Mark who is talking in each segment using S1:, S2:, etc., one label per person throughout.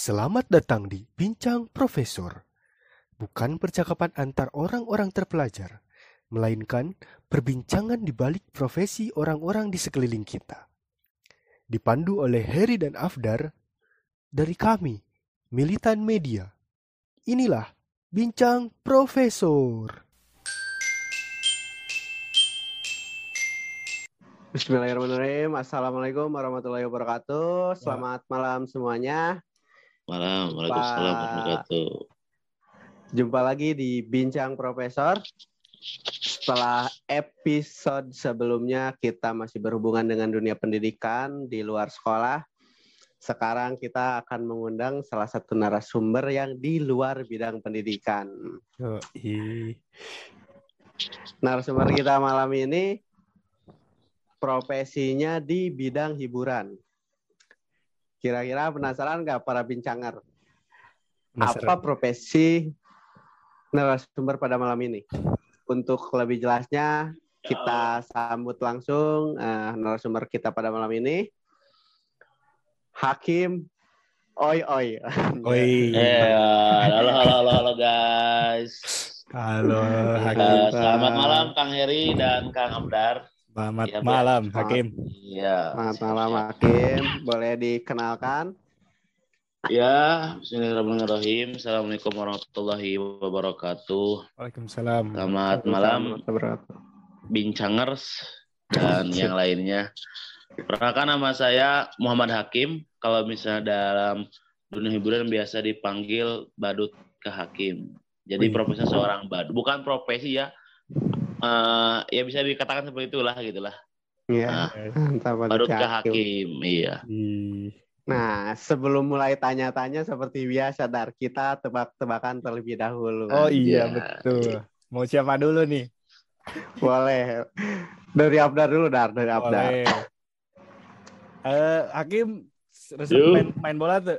S1: Selamat datang di Bincang Profesor. Bukan percakapan antar orang-orang terpelajar, melainkan perbincangan di balik profesi orang-orang di sekeliling kita. Dipandu oleh Heri dan Afdar dari kami, Militan Media. Inilah Bincang Profesor.
S2: Bismillahirrahmanirrahim. Assalamualaikum warahmatullahi wabarakatuh. Selamat malam semuanya.
S3: Malam, Waalaikumsalam warahmatullahi wabarakatuh.
S2: Jumpa lagi di Bincang Profesor. Setelah episode sebelumnya kita masih berhubungan dengan dunia pendidikan di luar sekolah. Sekarang kita akan mengundang salah satu narasumber yang di luar bidang pendidikan.
S1: Yoi.
S2: Narasumber kita malam ini profesinya di bidang hiburan. Kira-kira penasaran nggak para bincanger? Apa
S1: Penasaran?
S2: profesi narasumber pada malam ini? Untuk lebih jelasnya, kita sambut langsung eh, narasumber kita pada malam ini. Hakim Oi Oi.
S1: Oi.
S3: Eh, halo, halo, halo, halo guys.
S1: Halo, Hakim.
S3: Eh, selamat malam Kang Heri dan Kang Abdar.
S1: Selamat
S3: Iya,
S1: malam,
S2: Biar.
S1: Hakim.
S3: Iya.
S2: Selamat malam Hakim. Boleh dikenalkan?
S3: Ya, Bismillahirrahmanirrahim. Assalamualaikum warahmatullahi wabarakatuh.
S1: Waalaikumsalam.
S3: Selamat malam. Bincangers dan yang lainnya. Perkenalkan nama saya Muhammad Hakim. Kalau misalnya dalam dunia hiburan biasa dipanggil badut ke Hakim. Jadi profesi seorang badut. Bukan profesi ya. Eh, ya bisa dikatakan seperti itulah gitulah.
S2: Iya.
S3: Nah, badut ke
S2: Hakim.
S3: Hakim. Iya.
S1: Ih,
S2: Nah, sebelum mulai tanya-tanya seperti biasa, Dar, kita tebak-tebakan terlebih dahulu.
S1: Oh iya,
S3: Iya.
S1: betul. Mau siapa dulu nih?
S2: Boleh. Dari Abdar dulu, Dar. Dari Abdar.
S1: Boleh. Eh, Hakim resep main, main bola tuh.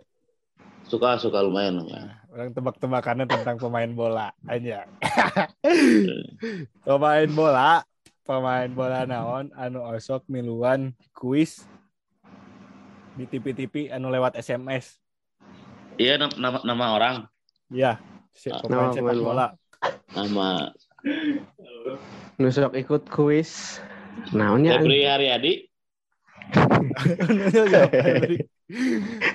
S3: Suka suka lumayan. lumayan.
S1: Orang tebak-tebakannya tentang pemain bola aja. pemain bola, pemain bola naon anu osok miluan kuis di TV-TV anu lewat SMS.
S3: Iya nam- nama, nama orang.
S1: Ya, si
S3: Ah,
S1: pemain
S2: nama
S1: sepak
S2: pemain
S1: bola.
S3: Nama
S2: Nusuk ikut kuis. Naonnya?
S3: Febri Haryadi.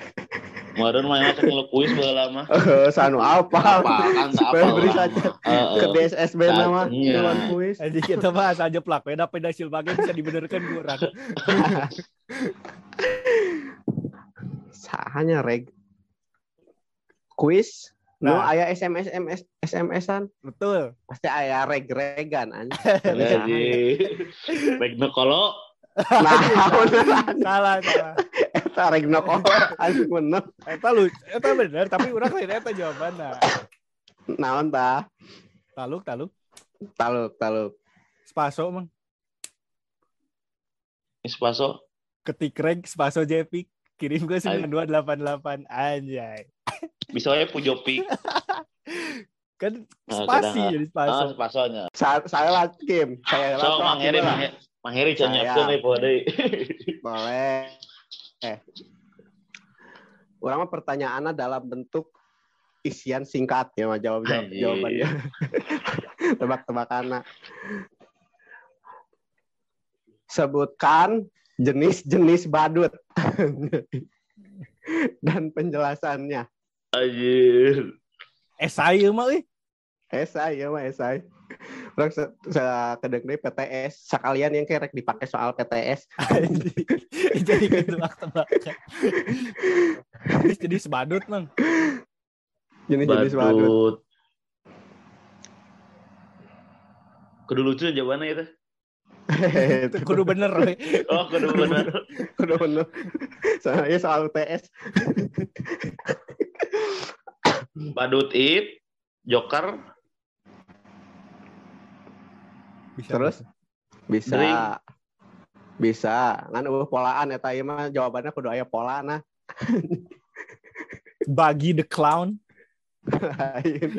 S3: Modern main masuk kuis bola lama.
S2: Eh, Sanu apa?
S3: Apa kan tak apa lah.
S2: saja
S3: Heeh.
S2: ke DSSB nama lawan kuis.
S1: Jadi kita bahas aja plak, beda beda silbage bisa dibenerkan kurang.
S2: Sahanya reg. Kuis. No,
S1: Nah.
S2: aya SMS SMS SMS-an.
S1: Betul.
S2: Pasti aya reg-regan anjing.
S3: Jadi Regno Kolo
S2: Nah.
S1: Salah, salah.
S2: Eta regno kolor anjing bener.
S1: Eta lu, eta bener, tapi urang lain eta jawabanna.
S2: Naon tah?
S1: Taluk, taluk.
S2: Taluk, taluk.
S1: Spaso mang.
S3: Ispaso.
S1: Ketik reg Spaso Jepik. Kirim ke 9288 anjay.
S3: Bisa aja Pujopi.
S1: Kan
S3: Nah,
S1: spasi
S3: kadang-
S1: jadi
S3: Ah,
S1: spaso.
S3: Spasonya.
S2: Sa saya lah Kim, saya lah
S3: So, Mang Heri, Mang Heri, Mang Heri deui.
S2: Boleh. Eh. Orang mah pertanyaannya dalam bentuk isian singkat ya mah jawab jawab
S3: Anjing.
S2: jawabannya. Tebak-tebakan. Sebutkan jenis-jenis badut dan penjelasannya.
S3: Anjir.
S1: Esai ieu mah euy.
S2: Esai ya mah esai. Orang se, se kedeng deui PTS sekalian yang kerek dipakai soal PTS.
S1: Jadi ketebak-tebakan. Jenis jenis badut mang.
S2: Jenis-jenis badut.
S3: Badut. Kudu lucu jawabannya itu.
S1: Kudu bener we.
S3: Oh, kudu bener.
S2: Udah bener. Soalnya soal UTS.
S3: Badut it, Joker,
S1: Bisa,
S2: Terus?
S1: bisa.
S2: Bisa.
S3: Drink.
S2: Bisa. Kan eueuh polaan eta ieu mah jawabannya kudu aya pola nah.
S1: Bagi the clown.
S2: Lain.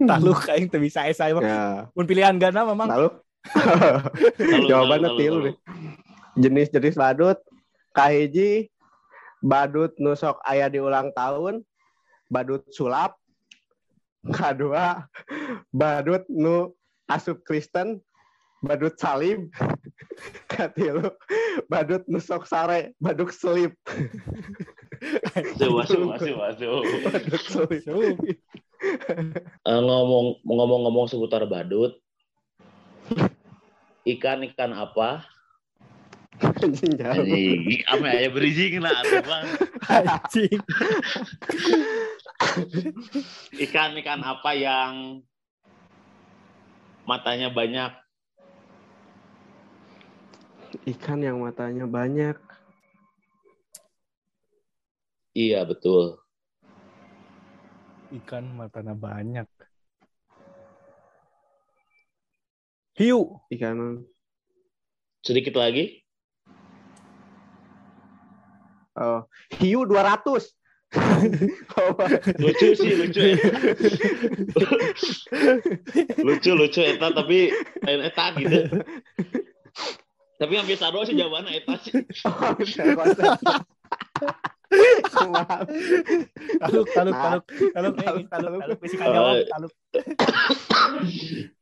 S1: Taluk aing teu bisa esai mah.
S2: ya,
S1: Mun pilihan gana memang
S2: lalu
S3: Lalu,
S2: jawabannya tilu deh. Jenis-jenis badut kahiji badut nusok ayah di ulang tahun badut sulap kedua badut nu asup Kristen badut salib katilu badut nusok sare badut selip
S3: Masuk, masuk, masuk, masuk.
S2: badut selip
S3: Eh, ngomong ngomong-ngomong seputar badut, ikan ikan apa?
S2: anjing jauh
S3: Anjing, apa ya berizing lah, Bang.
S1: Anjing.
S3: Ikan ikan apa yang matanya banyak?
S2: ikan yang matanya banyak
S3: Iya betul.
S1: Ikan matanya banyak. Hiu.
S2: ikan
S3: Sedikit lagi.
S2: oh hiu 200 oh,
S3: Lucu sih lucu. ya. lucu lucu eta tapi lain eta gitu. Tapi yang biasa doang sih jawabannya eta sih.
S2: oh.
S1: Taluk, taluk, taluk, taluk, taluk, taluk,
S3: Oh.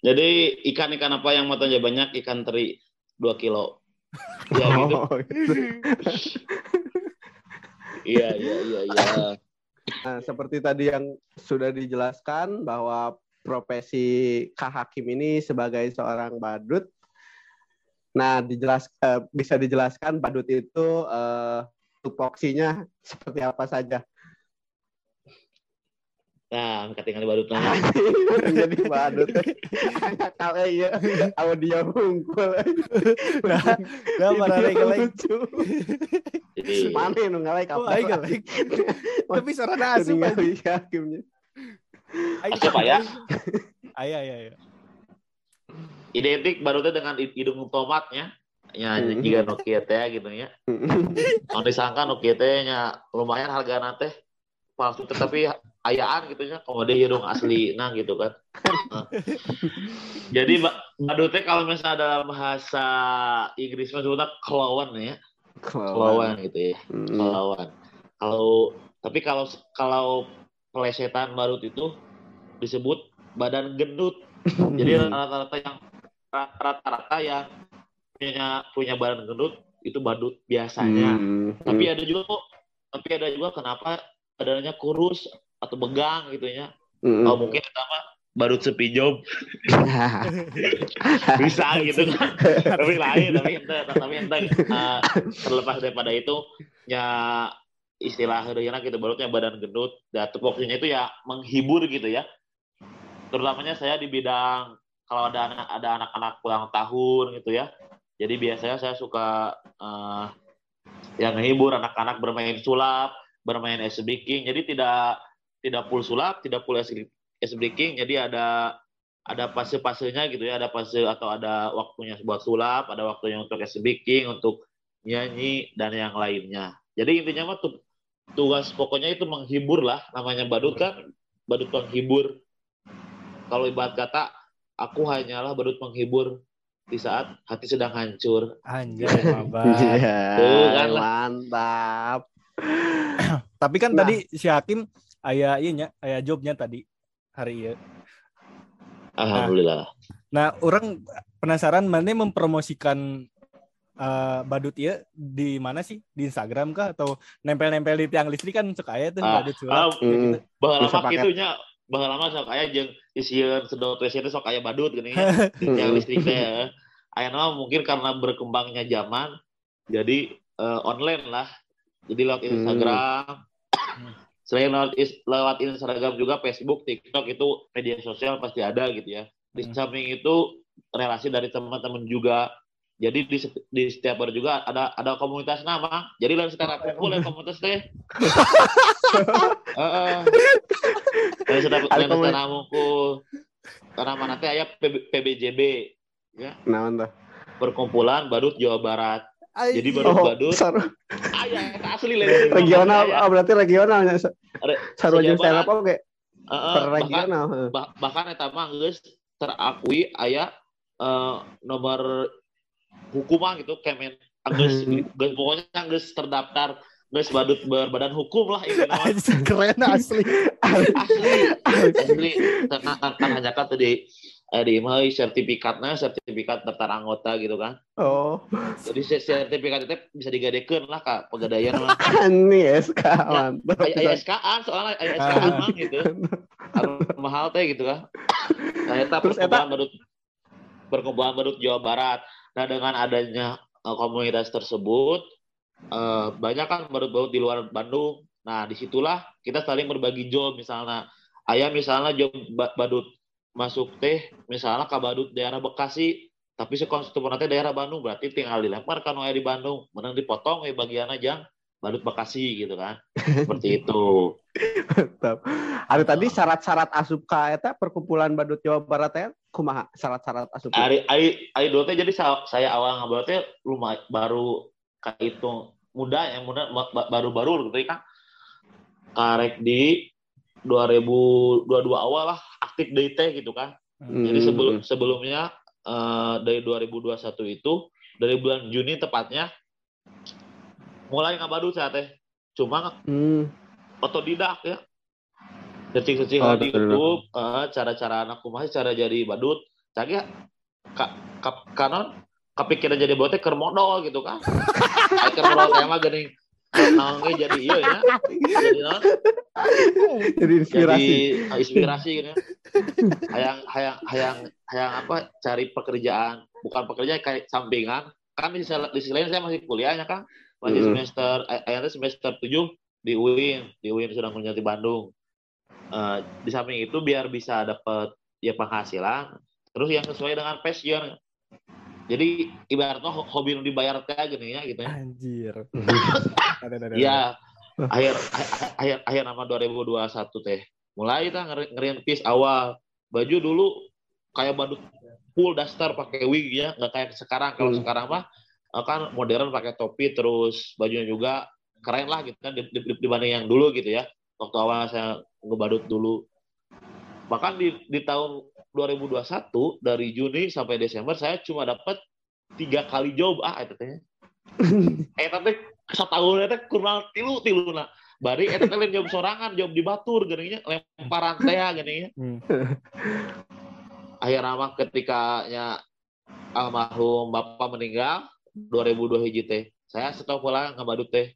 S3: Jadi ikan-ikan apa yang matanya banyak? Ikan teri 2 kilo. Ya gitu. Iya iya iya iya.
S2: Nah, seperti tadi yang sudah dijelaskan bahwa profesi Kak Hakim ini sebagai seorang badut. Nah, dijelas eh, bisa dijelaskan badut itu eh, tupoksinya seperti apa saja.
S3: Nah, ketinggalan baru tanya.
S2: Jadi badut. Kalau iya audio hungkul.
S1: Nah, nah, para
S2: Video
S1: like, like.
S2: lucu.
S3: Jadi
S2: Mana nu ngalek
S1: Oh,
S2: apa?
S1: aing like. Tapi suara asup
S2: Hakimnya.
S1: Aing-
S3: Asup, ya?
S1: Aya, aya, aya.
S3: identik baru dengan hidung tomatnya. Ya,
S2: Hmm.
S3: jika Nokia teh gitu ya. Kalau disangka Nokia teh lumayan harga teh palsu tetapi ayaan gitu ya kalau dia hidung asli nah gitu kan. Jadi ba- badut teh kalau misalnya dalam bahasa Inggris sebutnya kelauan ya, kelauan gitu ya.
S2: Hmm.
S3: Kelauan. Kalau tapi kalau kalau pelesetan badut itu disebut badan gendut. Jadi rata-rata yang rata-rata yang punya punya badan gendut itu badut biasanya.
S2: Hmm.
S3: Tapi ada juga kok, tapi ada juga kenapa badannya kurus atau begang gitu ya.
S2: Hmm.
S3: Oh mungkin pertama badut sepijom bisa gitu kan. tapi lain, tapi ente, tapi ente eh, terlepas daripada itu ya istilah heureuyna gitu badutnya badan gendut dan tupoksinya itu ya menghibur gitu ya. Terutamanya saya di bidang kalau ada anak ada anak-anak ulang tahun gitu ya. Jadi biasanya saya suka eh, yang menghibur anak-anak bermain sulap, bermain ice breaking. Jadi tidak tidak full sulap, tidak full ice ice breaking. Jadi ada ada fase-fasenya gitu ya, ada fase atau ada waktunya buat sulap, ada waktunya untuk ice breaking, untuk nyanyi dan yang lainnya. Jadi intinya mah tu- tugas pokoknya itu menghibur lah, namanya badut kan badut penghibur. Kalau ibarat kata aku hanyalah badut penghibur di saat hati sedang hancur.
S1: Bapak.
S2: Iya,
S3: Tuh, kan
S2: mantap.
S1: Tapi kan
S2: Nah.
S1: tadi si Hakim aya ieu nya, aya jobnya tadi hari ieu.
S3: Alhamdulillah.
S1: Nah, orang penasaran mana mempromosikan eh, badut ieu di mana sih? Di Instagram kah atau nempel-nempel di tiang listrik kan suka aya tuh
S3: Ah,
S1: badut sulap.
S3: ah,
S1: gitu.
S2: Bisa
S3: mah
S2: pakai-
S3: kitunya, baheula mah sok aya jeung isieun sedot WC teh sok aya badut gini ya. yang listrik teh. ya. Aya mah mungkin karena berkembangnya zaman jadi eh, online lah. Jadi lewat
S2: Hmm.
S3: Instagram. Selain lewat, lewat Instagram juga Facebook, TikTok itu media sosial pasti ada gitu ya. Di
S1: Hmm.
S3: samping itu relasi dari teman-teman juga. Jadi di, di setiap bar juga ada ada komunitas nama. Jadi lain sekarang kumpul yang komunitas teh. Heeh. Lain
S2: Ada
S3: lain sekarang ngumpul. Karena mana teh aya PB- PBJB
S2: Nah, mantap.
S3: perkumpulan badut Jawa Barat. Jadi
S1: Ay,
S3: badut
S2: Oh,
S3: badut
S2: seru.
S3: aya eta asli lain
S2: regional, oh, berarti regionalnya.
S3: Ada-
S2: Seru aja stand up oke.
S3: Heeh,
S2: Per
S3: bahkan
S2: regional. heeh.
S3: bah- bahkan eta mah geus terakui aya eh, nomor hukuman gitu Kemen geus geus pokoknya geus terdaftar geus badut berbadan hukum lah ini
S1: keren asli.
S3: asli asli karena kan hanya kan tadi eh, di mah sertifikatnya sertifikat daftar anggota gitu kan.
S2: Oh,
S3: jadi se- sertifikat itu bisa digadekeun lah kak pegadaian lah
S2: ini SK mantap.
S3: aya SKA soalnya aya SKA mah gitu. Anu mahal teh gitu kan nah eta- perkumpulan badut perkumpulan badut Jawa Barat. Nah dengan adanya eh, komunitas tersebut eh, banyak kan badut-badut di luar Bandung. Nah di situlah kita saling berbagi job misalnya. Ayah misalnya job ba- badut masuk teh misalnya ke badut daerah Bekasi tapi si teh daerah Bandung berarti tinggal dilempar kan di Bandung. Menang dipotong we bagian aja badut Bekasi gitu kan. Seperti itu.
S2: Mantap. Ada tadi syarat-syarat asupka eta perkumpulan badut Jawa Barat ya? Kumaha syarat-syarat asup.
S3: Ari Ari Ari teh jadi sa- saya awal ngobrol teh lumayan baru kayak itu muda yang muda ba- ba- baru-baru gitu kan karek di 2022 awal lah aktif teh gitu kan. Jadi
S2: Hmm.
S3: sebelum sebelumnya eh, dari 2021 itu dari bulan Juni tepatnya mulai ngabadu saya teh. Cuma
S2: Hmm.
S3: otodidak ya. Searching-searching
S2: Oh,
S3: di. YouTube, eh, cara-cara anak kumaha cara jadi badut. Cagi ka, ka, kanon kepikiran jadi badut teh keur modal gitu kan. Ai keur modal mah ge jadi ieu ya. Jadi naon?
S2: Jadi inspirasi.
S3: Jadi eh, inspirasi gitu ya. Hayang hayang hayang hayang apa cari pekerjaan, bukan pekerjaan kayak sampingan. Kan di, sisi lain saya masih kuliahnya kan. Masih semester ay- ayatnya semester 7 di UIN, di UIN kuliah di Bandung. Eh, di samping itu biar bisa dapat ya penghasilan, terus yang sesuai dengan passion. Jadi ibaratnya ho- hobi nu dibayar teh gini ya gitu ya.
S1: Anjir.
S3: Iya. Akhir akhir- akhir nama 2021 teh. Mulai kita ngeri- ngerintis awal. Baju dulu kayak badut full daster pakai wig ya, nggak kayak sekarang. Kalau
S2: Hmm.
S3: sekarang mah eh, kan modern pakai topi terus bajunya juga keren lah gitu kan di- di- dibanding yang dulu gitu ya. Waktu awal saya ngebadut dulu. Bahkan di di tahun 2021 dari Juni sampai Desember saya cuma dapat tiga kali job. Ah itu teh. Eh tapi setahun itu kurang tilu tilu nah bari eta teh lain job sorangan job di batur geuning lemparan teh geuning nya
S1: Hmm.
S3: akhir nama ketika nya almarhum bapak meninggal 2002 hiji teh. Saya setahun pulang ngabadut teh.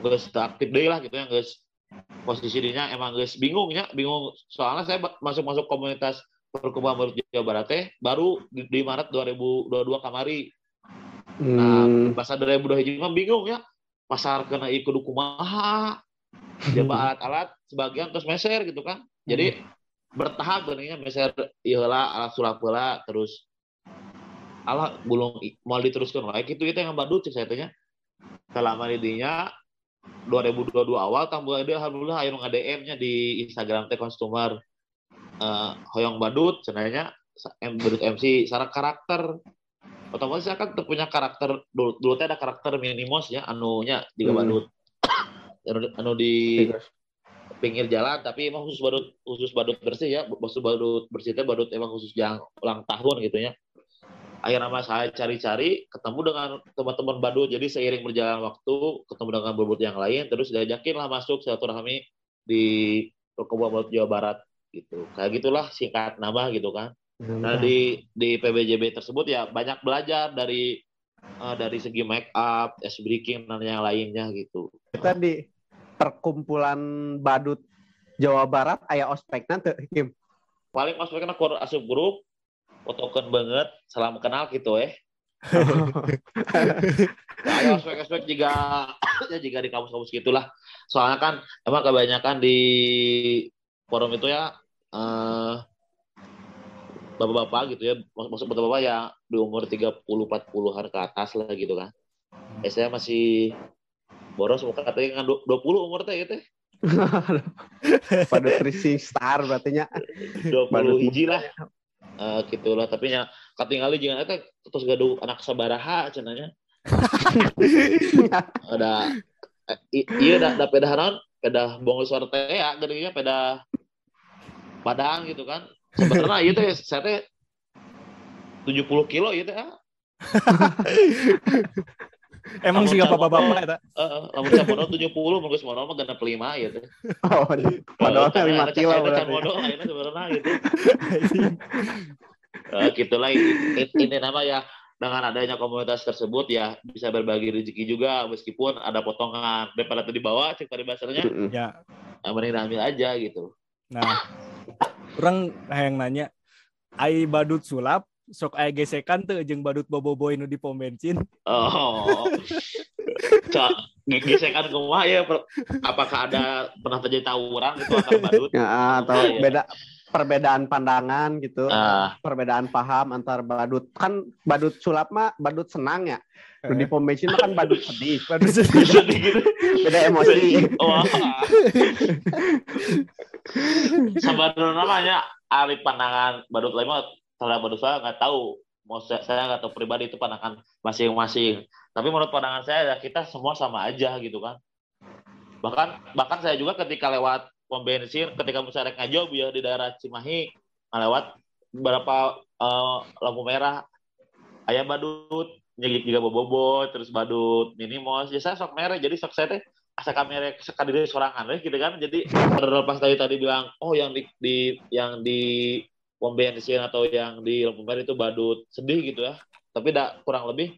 S3: Geus teu aktif deui lah gitu ya geus. Posisi dinya emang geus bingung ya bingung. Soalnya saya ba- masuk-masuk komunitas perkumpulan baru Jawa Barat teh baru di, di Maret 2022 kamari Nah,
S2: Hmm.
S3: bahasa 2002 hiji mah bingung ya. Pasar kena ikut kumaha. Jaba alat-alat sebagian terus meser gitu kan. Jadi bertahap beningnya meser ieu heula alat sulap heula terus alah bulung i- mau diteruskan kitu itu yang badut cek saya teh nya. Selama di dinya 2022 awal tambah ada alhamdulillah aya nu nge-DM-nya di Instagram teh customer eh hoyong badut sa- em- badut MC secara karakter otomatis kan teu punya karakter dulu, dulu teh ada karakter minimos ya anunya di
S2: Hmm.
S3: badut. Anu, anu di pinggir jalan tapi emang khusus badut khusus badut bersih ya khusus badut bersih teh badut emang khusus yang ulang tahun gitu ya. Akhirnya nama saya cari-cari ketemu dengan teman-teman badut jadi seiring berjalan waktu ketemu dengan badut yang lain terus diajakin lah masuk silaturahmi di perkumpulan badut Jawa Barat gitu kayak gitulah singkat nama gitu kan Nah di di PBJB tersebut ya banyak belajar dari eh, dari segi make up, ice breaking dan yang lainnya gitu.
S2: Kita di perkumpulan badut Jawa Barat aya ospekna teu Kim.
S3: Paling masuknya kur asup grup, fotokan banget, salam kenal gitu eh. Ya, ayo aspek-aspek jika ya jika di kampus-kampus gitulah. Soalnya kan emang kebanyakan di forum itu ya eh bapak-bapak gitu ya, maksud bapak-bapak ya di umur 30 40-an ke atas lah gitu kan. Eh, saya masih boros muka katanya kan 20 umur teh gitu.
S2: Badut rising star berarti nya.
S3: 20
S2: Badut
S3: hiji lah. Eh gitu lah, tapi nya katingali jangan eta terus gaduh anak sabaraha cenanya. ada eh, iya dah da pedah naon pedah suara teh ya gedenya pedah padang gitu kan sebenarnya iya teh saya teh 70 kilo iya teh ah.
S1: Emang sih gak bapak-bapak eta.
S3: Heeh, lamun can modal 70 mun geus modal mah genep 5 gitu.
S2: Oh, padahal
S3: Karena
S2: lima
S3: ada
S2: kilo
S3: can- can
S2: berarti.
S3: modal ayeuna sebenarnya gitu. Eh, gitulah ini, ini nama ya dengan adanya komunitas tersebut ya bisa berbagi rezeki juga meskipun ada potongan daripada tadi bawa cek tadi bahasanya
S2: Mm-mm.
S1: Ya.
S3: nah, mending ambil aja gitu
S1: Nah, orang yang nanya, ai badut sulap, sok aya gesekan tuh jeung badut boboiboy nu di pom bensin.
S3: oh Cak, gesekan kumaha ya apakah ada pernah terjadi tawuran gitu antar badut
S2: Ya, atau
S3: Iya.
S2: beda perbedaan pandangan gitu,
S3: ah
S2: perbedaan paham antar badut. Kan badut sulap mah badut senang ya.
S1: Eh.
S2: Di pom bensin mah kan badut sedih.
S1: Badut sedih.
S3: gitu
S2: Beda emosi.
S3: wah sebenarnya namanya ahli pandangan badut lain terhadap badut saya nggak tahu mau saya saya nggak tahu pribadi itu pandangan masing-masing tapi menurut pandangan saya ya kita semua sama aja gitu kan bahkan bahkan saya juga ketika lewat pom bensin ketika misalnya ngajob ya di daerah Cimahi lewat beberapa eh, lampu merah ayah badut juga bobobo terus badut minimos. Ya saya sok merah jadi sok saya teh asa kamera sekadiri sorangan we gitu kan. Jadi terlepas tadi tadi bilang oh yang di, di yang di pom bensin atau yang di lampu itu badut. Sedih gitu ya. Tapi tidak kurang lebih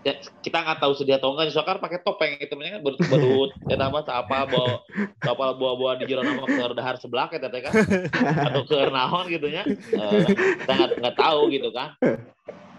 S3: ya, kita nggak tahu sedih atau enggak. Soalnya kan pakai topeng itu kan badut badut. Ya nama apa bawa apa bawa bawa di jero nama ke dahar sebelah teh kan. Atau ke naon gitu ya. Eh, kita nggak tahu gitu kan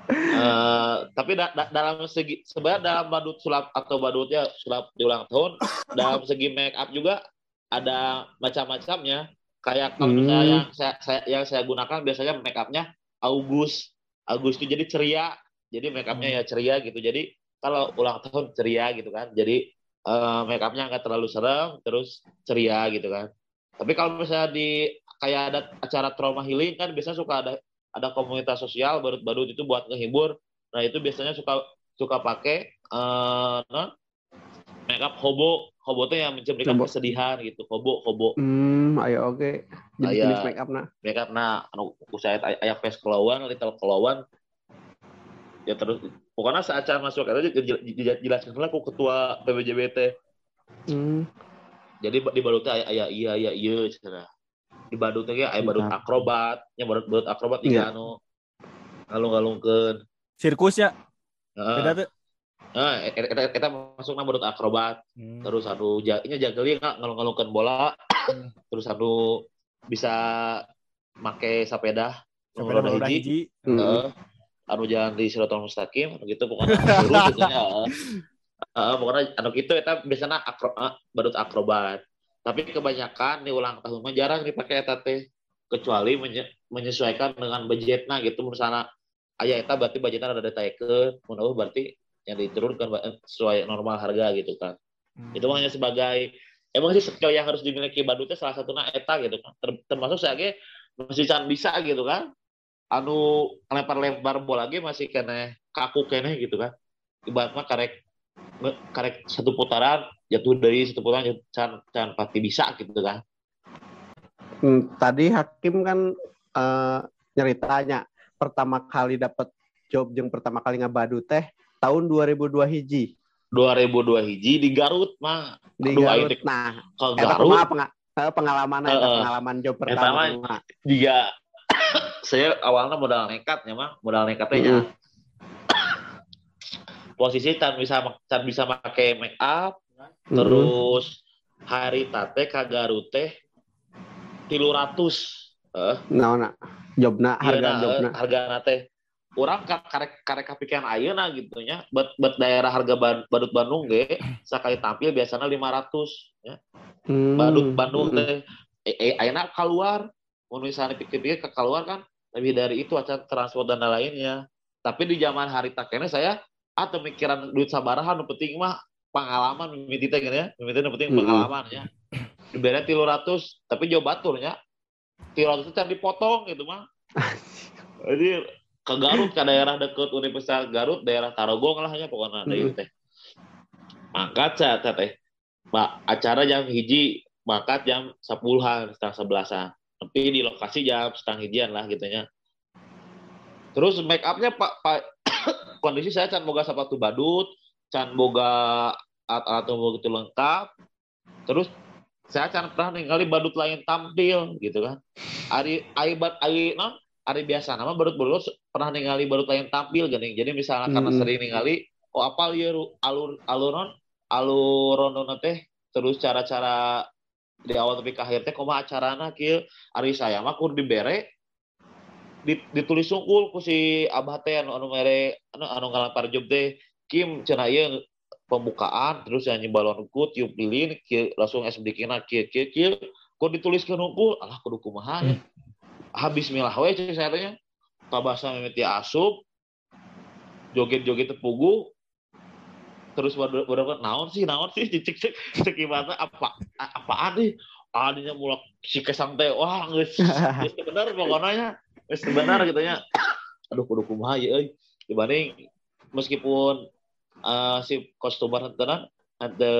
S3: Eh, tapi da- da- dalam segi sebenarnya dalam badut sulap atau badutnya sulap di ulang tahun dalam segi make up juga ada macam-macamnya. Kayak kalau
S2: Hmm.
S3: misalnya yang saya, saya yang saya gunakan biasanya make upnya August. August itu jadi ceria. Jadi make upnya ya ceria gitu. Jadi kalau ulang tahun ceria gitu kan. Jadi eh, make upnya nggak terlalu serem terus ceria gitu kan. Tapi kalau misalnya di kayak ada acara trauma healing kan biasanya suka ada ada komunitas sosial badut-badut itu buat ngehibur nah itu biasanya suka suka pakai eh nah, make up hobo hobo itu yang mencerminkan
S2: Hobo.
S3: kesedihan gitu hobo hobo
S2: Hmm, ayo oke. Jadi
S3: Aya.
S2: jenis make up nah.
S3: make up nah anu usaha ay- aya face kelauan little kelauan ya terus pokoknya saat acara masuk itu jelaskan lah ku ketua PBJBT
S2: Hmm.
S3: jadi di badutnya aya aya iya iya iya cenah. Di badutnya ge aya badut
S2: Mantap.
S3: akrobat nya badut badut akrobat
S2: Iya.
S3: tiga anu ngalung-ngalungkeun
S1: Sirkusnya
S3: Heeh.
S1: beda tuh.
S3: Nah, kita, kita masuk na badut akrobat
S1: Hmm.
S3: terus anu nya jageli ngalung-ngalungkeun bola
S1: Hmm.
S3: terus anu bisa make sepeda
S1: Sampai
S3: roda hiji
S1: hiji.
S2: Hmm.
S3: Heeh. anu jalan di Siratul Mustaqim anu gitu pokoknya lurus gitu nya heeh. Heeh, pokoknya anu gitu eta biasanya akro, eh, badut akrobat tapi kebanyakan di ulang tahun mah jarang dipakai eta teh kecuali menye- menyesuaikan dengan budgetnya gitu. Misalnya aya eta berarti budgetnya ada ditaikeun mun eueuh berarti yang diturunkan sesuai normal harga gitu kan.
S1: Hmm.
S3: itu hanya sebagai emang sih skill yang harus dimiliki badutnya salah satunya eta gitu kan. Ter- termasuk saya ge masih can bisa gitu kan. Anu lempar-lempar bola ge masih kene kaku kene gitu kan. Ibarat mah karek karek satu putaran jatuh dari satu putaran can can pasti bisa gitu kan
S2: Hmm, tadi hakim kan eh, nyeritanya pertama kali dapat job yang pertama kali ngabadu teh tahun 2002 hiji
S3: 2002 hiji di Garut mah
S2: di
S3: Aduh,
S2: Garut.
S3: teh-
S2: Nah,
S3: ke
S2: eta
S3: Garut
S2: kumaha penga- eh, pengalaman
S3: Heeh.
S2: pengalaman job pertama.
S3: jika saya awalnya modal nekatnya mah modal nekatnya nya
S2: Mm.
S3: posisi tan bisa tan bisa pakai make up. Terus hari tate ka Garut teh tilu ratus eh
S2: Nah, nah. Jobna
S3: iya
S2: harga
S3: nah,
S2: jobna.
S3: eh, harga nate orang ka- karek karek kapikiran ayeuna gitu nya bet bet daerah harga badut Bandung ge sekali tampil biasanya 500 ya
S2: Hmm.
S3: badut Bandung
S2: Mm-mm.
S3: teh eh, eh, ayeuna keluar mun misalnya pikir-pikir ke keluar kan lebih dari itu acara transport dan lainnya tapi di zaman hari takene saya atau mikiran duit sabaraha nu penting mah pengalaman mimiti teh gini ya. Mimiti nu penting pengalaman ya. Diberi tilu ratus tapi jauh baturnya tilu ratus itu can dipotong gitu mah jadi ke Garut ke daerah deket Universitas Garut daerah Tarogong lah ya pokoknya ada itu teh. Mangkat saya teh teh. Mbak, acara jam hiji mangkat jam sepuluhan setengah sebelasan. Tapi di lokasi jam setengah hijian lah gitunya terus make upnya pak pak kondisi saya can boga sepatu badut, can boga alat-alat begitu lengkap. Terus saya can pernah ningali badut lain tampil gitu kan. Ari ari bad ari non ari biasa nama badut badut pernah ningali badut lain tampil gini. Jadi misalnya karena
S2: Hmm.
S3: sering ningali oh apal ya alur aluron alur teh terus cara-cara di awal tapi ke akhir teh kumaha acarana kieu ari saya mah kudu dibere di- ditulis sungkul ku si abah teh anu anu mere anu anu ngalampar job teh Kim cenah ieu pembukaan terus nyanyi balonku tiup lilin langsung SMDK-na kieu kieu kieu kok dituliskeun hungkul alah kudu kumaha ya. Habis milah we cek saya tanya kabasa mimiti asup joget-joget tepugu terus baru baru naon sih naon sih? Cek cek cek apa a- apaan nih adinya mulak si kesang wah geus teu bener pokoknya. Geus bener gitu nya aduh kudu kumaha ya dibanding meskipun eh, si kostumer tenan ada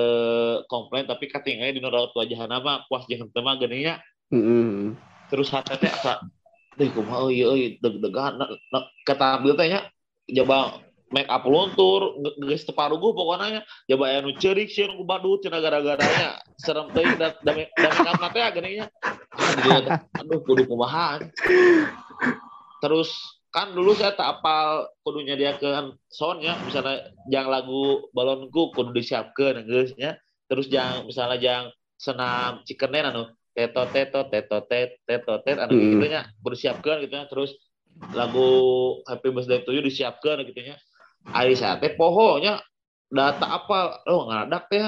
S3: komplain tapi katingnya di raut wajahna mah puas jeung henteu mah geuning nya
S2: Mm-mm.
S3: terus hati teh asa deh kumaha euy euy deg-degan na, na, kata ambil teh nya coba make up luntur geus teu paruguh pokoknya coba anu ceurik sieun ku badut cenah gara-garanya. Serem teuing da da make up teh geuning nya. Aduh kudu kumaha. Terus kan dulu saya tak apal kudu nyediakeun sound ya. Misalnya jang lagu balonku kudu disiapkeun geus nya terus jang misalnya jang senam cikenen anu teto teto teto tet teto tet anu
S2: Hmm.
S3: gitu nya kudu siapkeun gitu nya terus lagu Happy Birthday to you disiapkeun gitu nya ari saya teh pohonya data apa oh ngadak teh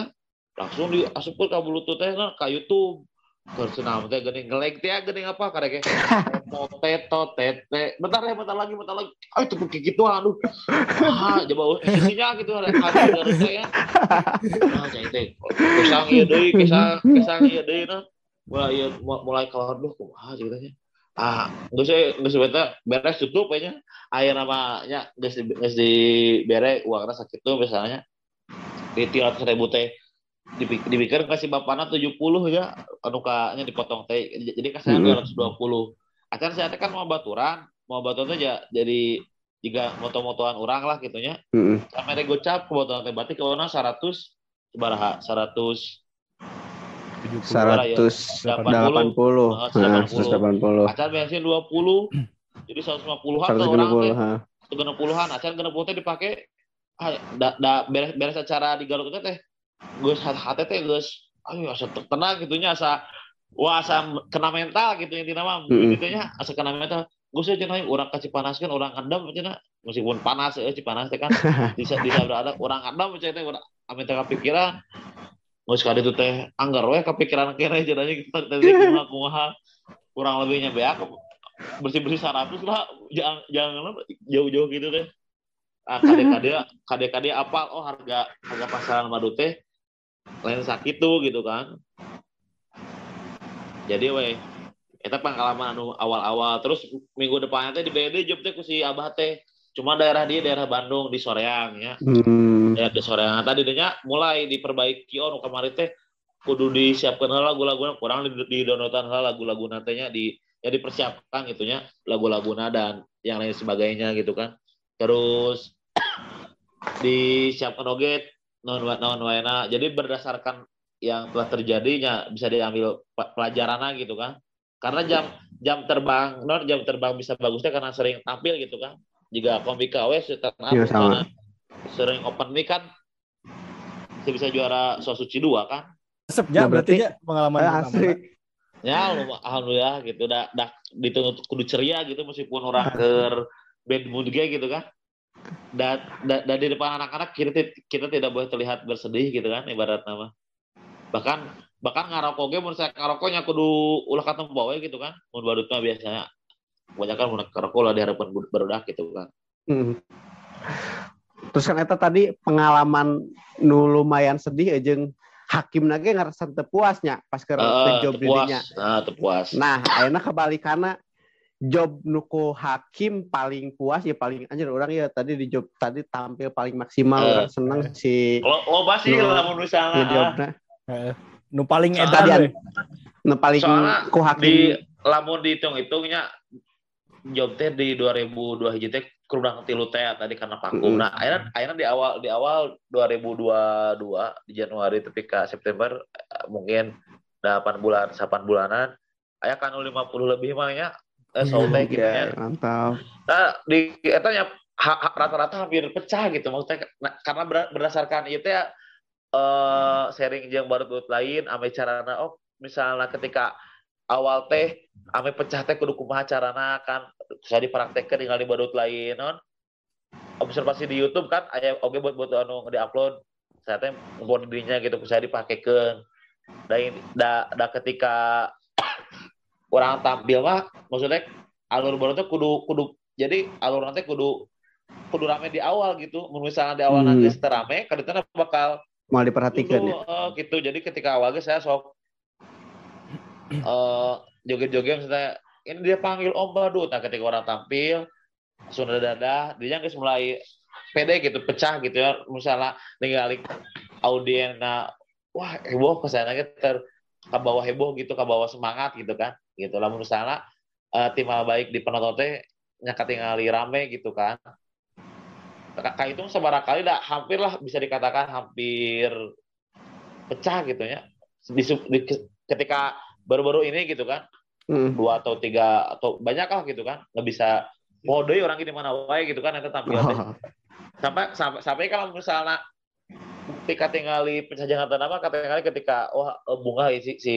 S3: langsung diasupkeun ka bluetooth teh nah, ka YouTube Terus senam teh geuning ngelag teh geuning apa karek teto teto tete bentar ya bentar lagi bentar lagi. Ah itu kayak gitu aduh. Ah coba isinya gitu ada ada ya. Nah cai teh kesang ieu deui kesang kesang ieu deui nah. Mulai ieu mulai keluar duh kumaha ceritanya ah geus we geus beta beres tutup aja aya namanya geus geus dibere uangna sakitu misalnya. Di 300 ribu teh dipikir kasih bapaknya 70 ya anu kanya dipotong teh jadi kasih
S2: Mm-mm.
S3: 220 akan saya teh kan mau baturan mau baturan aja jadi jika moto-motoan orang lah gitunya
S2: Mm-mm.
S3: sampai gocap ke baturan teh berarti kalau 100 sebaraha 100
S2: Seratus delapan puluh, nah,
S3: 180.
S2: seratus delapan puluh,
S3: acan bensin 20 jadi 150-an
S2: seratus lima
S3: orang
S2: puluh,
S3: teh
S2: ha.
S3: genep puluhan acan genep puluh teh dipake ah, da, da, beres beres acara di Garut teh geus hati teh geus ayo asa tenang gitunya asa wah asa kena mental gitu intinya mah.
S2: Mm-mm.
S3: gitu nya asa kena mental. Geus aja cenah urang kasih panaskeun urang endam cenah meskipun panas eh panas teh kan. Bisa bisa ada urang endam cenah teh urang ame teh kepikiran geus ka ditu teh anggar we kepikiran kene cenah kita tadi kumaha kumaha. Kurang lebihnya beak bersih-bersih 100 lah. Jangan jangan jauh-jauh gitu deh ah kade-kade kade-kade apa oh harga harga pasaran madu teh lain sakit tuh gitu kan. Jadi weh kita pengalaman anu awal-awal. Terus minggu depannya teh di BD job teh ku si abah teh. Cuma daerah dia daerah Bandung di Soreang ya.
S2: Hmm.
S3: ya di Soreang. Tadi nya mulai diperbaiki oh kemarin teh kudu disiapkan lagu-lagu kurang di, di downloadan lagu-lagu nantinya di ya dipersiapkan gitunya lagu-lagu dan yang lain sebagainya gitu kan. Terus disiapkan oge non non waena. Jadi berdasarkan yang telah terjadinya bisa diambil pe- pelajarannya gitu kan. Karena jam jam terbang non jam terbang bisa bagusnya karena sering tampil gitu kan. Jika kombi KW misalnya sering open mic kan bisa bisa juara suci dua kan.
S1: Resep ya
S2: Nah,
S1: berarti
S2: berarti-
S1: ya pengalaman
S2: Eh, asli.
S3: ya alhamdulillah gitu. Dah dah dituntut kudu ceria gitu meskipun orang ke band mood gitu kan dan da, da- di depan anak-anak kita kita tidak boleh terlihat bersedih gitu kan ibarat nama. Bahkan bahkan ngarokok ge mun saya ngarokoknya kudu ulah katem bawa gitu kan. Mun badut mah biasanya kebanyakan mun ngerokok lah diharapkan barudak gitu kan.
S2: Hmm. Terus kan eta tadi pengalaman nu lumayan sedih aja hakim nage ngerasa teu puasnya pas ke,
S3: Eh,
S2: job
S3: tepuas.
S2: dirinya.
S3: nah tepuas.
S2: Nah, ayeuna kebalikana job nuku hakim paling puas ya paling anjir orang ya tadi di job tadi tampil paling maksimal orang seneng si
S3: lo lo pasti
S2: Lu-
S3: lamun misalnya ah,
S2: ngejobna.
S1: Nu paling edan
S2: Tadian
S1: we.
S2: nu paling ku hakim
S3: di lamun dihitung-hitungnya job teh di 2002 hiji teh kurang tilu teh tadi karena vakum.
S2: Mm.
S3: Nah, akhirnya akhirnya di awal di awal 2022 di Januari tapi ke September eh, mungkin 8 bulan 8 bulanan aya kan 50 lebih mah nya eh gitu
S2: Ya, mantap.
S3: Nah, di eta nya ha- ha- rata-rata hampir pecah gitu. Maksudnya Nah, karena ber- berdasarkan itu ya eh sharing jeung baru lain ame carana oh misalnya ketika awal teh ame pecah teh kudu kumaha carana kan saya dipraktekkeun tinggal di badut lain non. Observasi di YouTube kan aya oge buat buat anu di-upload saya teh dirinya gitu saya dipakekeun da, da, da ketika orang tampil mah maksudnya alur baru teh kudu kudu jadi alur nanti kudu kudu rame di awal gitu misalnya di awal
S2: Hmm.
S3: nanti terame kadang bakal
S2: Mau diperhatikan ya.
S3: Kudu, eh, gitu jadi ketika awalnya saya sok eh joget-joget misalnya ini dia panggil Om Badut nah ketika orang tampil sudah dada dia geus mulai pede gitu pecah gitu ya misalnya ningali audien nah wah heboh ke sana gitu ter ke bawah heboh gitu ke bawah semangat gitu kan gitu lah misalnya eh, tim baik di penonton teh nyakat rame gitu kan Kakak itu sebarang kali dah hampir lah bisa dikatakan hampir pecah gitu ya di, di- ketika baru-baru ini gitu kan
S2: Mm.
S3: dua atau tiga atau banyak lah gitu kan nggak bisa mode orang di mana wae gitu kan itu tampil teh.
S2: Oh,
S3: sampai sampai sampai kalau misalnya ketika tinggali pencajangan apa? Ketika ketika wah eh, bunga si si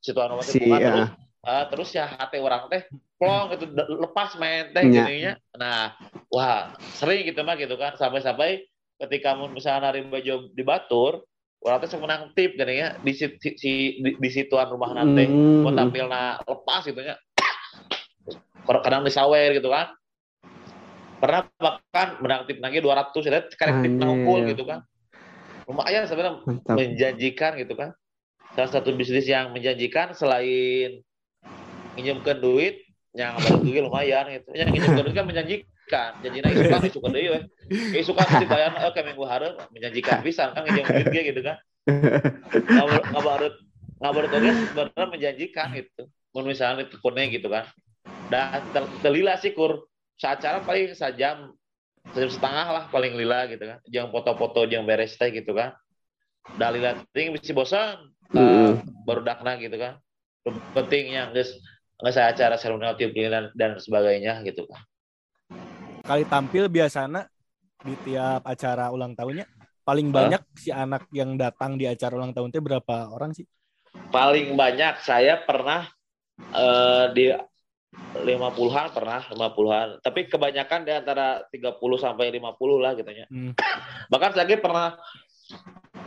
S3: si tuan rumah
S2: Si,
S3: bunga
S2: ya.
S3: terus ah, terus ya hati orang teh plong gitu lepas main teh
S2: Nya.
S3: gininya nah wah sering gitu mah gitu kan sampai-sampai ketika misalnya nari baju di batur orang teh menang tip gini ya di si, si, si- di, di situan rumah nanti
S2: Mm.
S3: mau tampilna lepas gitu ya kadang disawer gitu kan. Pernah bahkan menang tip lagi 200 ya sekarang tip nangkul gitu kan lumayan sebenarnya
S2: Mantap.
S3: menjanjikan gitu kan. Salah satu bisnis yang menjanjikan selain minjemkan duit yang baru duit lumayan gitu. Yang minjemkan duit kan menjanjikan. Janjinya isukan isukan deh ya isukan sih bayar oke minggu hari menjanjikan bisa kan minjem duit dia gitu kan. Ngabar ngabarut ngabarut oke sebenarnya menjanjikan gitu. Mun misalnya itu kuning gitu kan. Dan ter, terlila sih kur. Seacara paling sajam sejam setengah lah paling lila gitu kan jangan foto-foto jangan beres teh gitu kan dalila ting bisa bosan
S2: Mm.
S3: baru dakna gitu kan penting yang guys nggak saya acara seremonial tiup lilin dan, dan sebagainya gitu kan
S1: Kali tampil biasanya di tiap acara ulang tahunnya paling
S3: Hah?
S1: banyak si anak yang datang di acara ulang tahun itu berapa orang sih?
S3: paling banyak saya pernah eh, di 50-an pernah 50-an tapi kebanyakan di antara 30 sampai 50 lah gitu ya.
S1: Hmm.
S3: bahkan saya pernah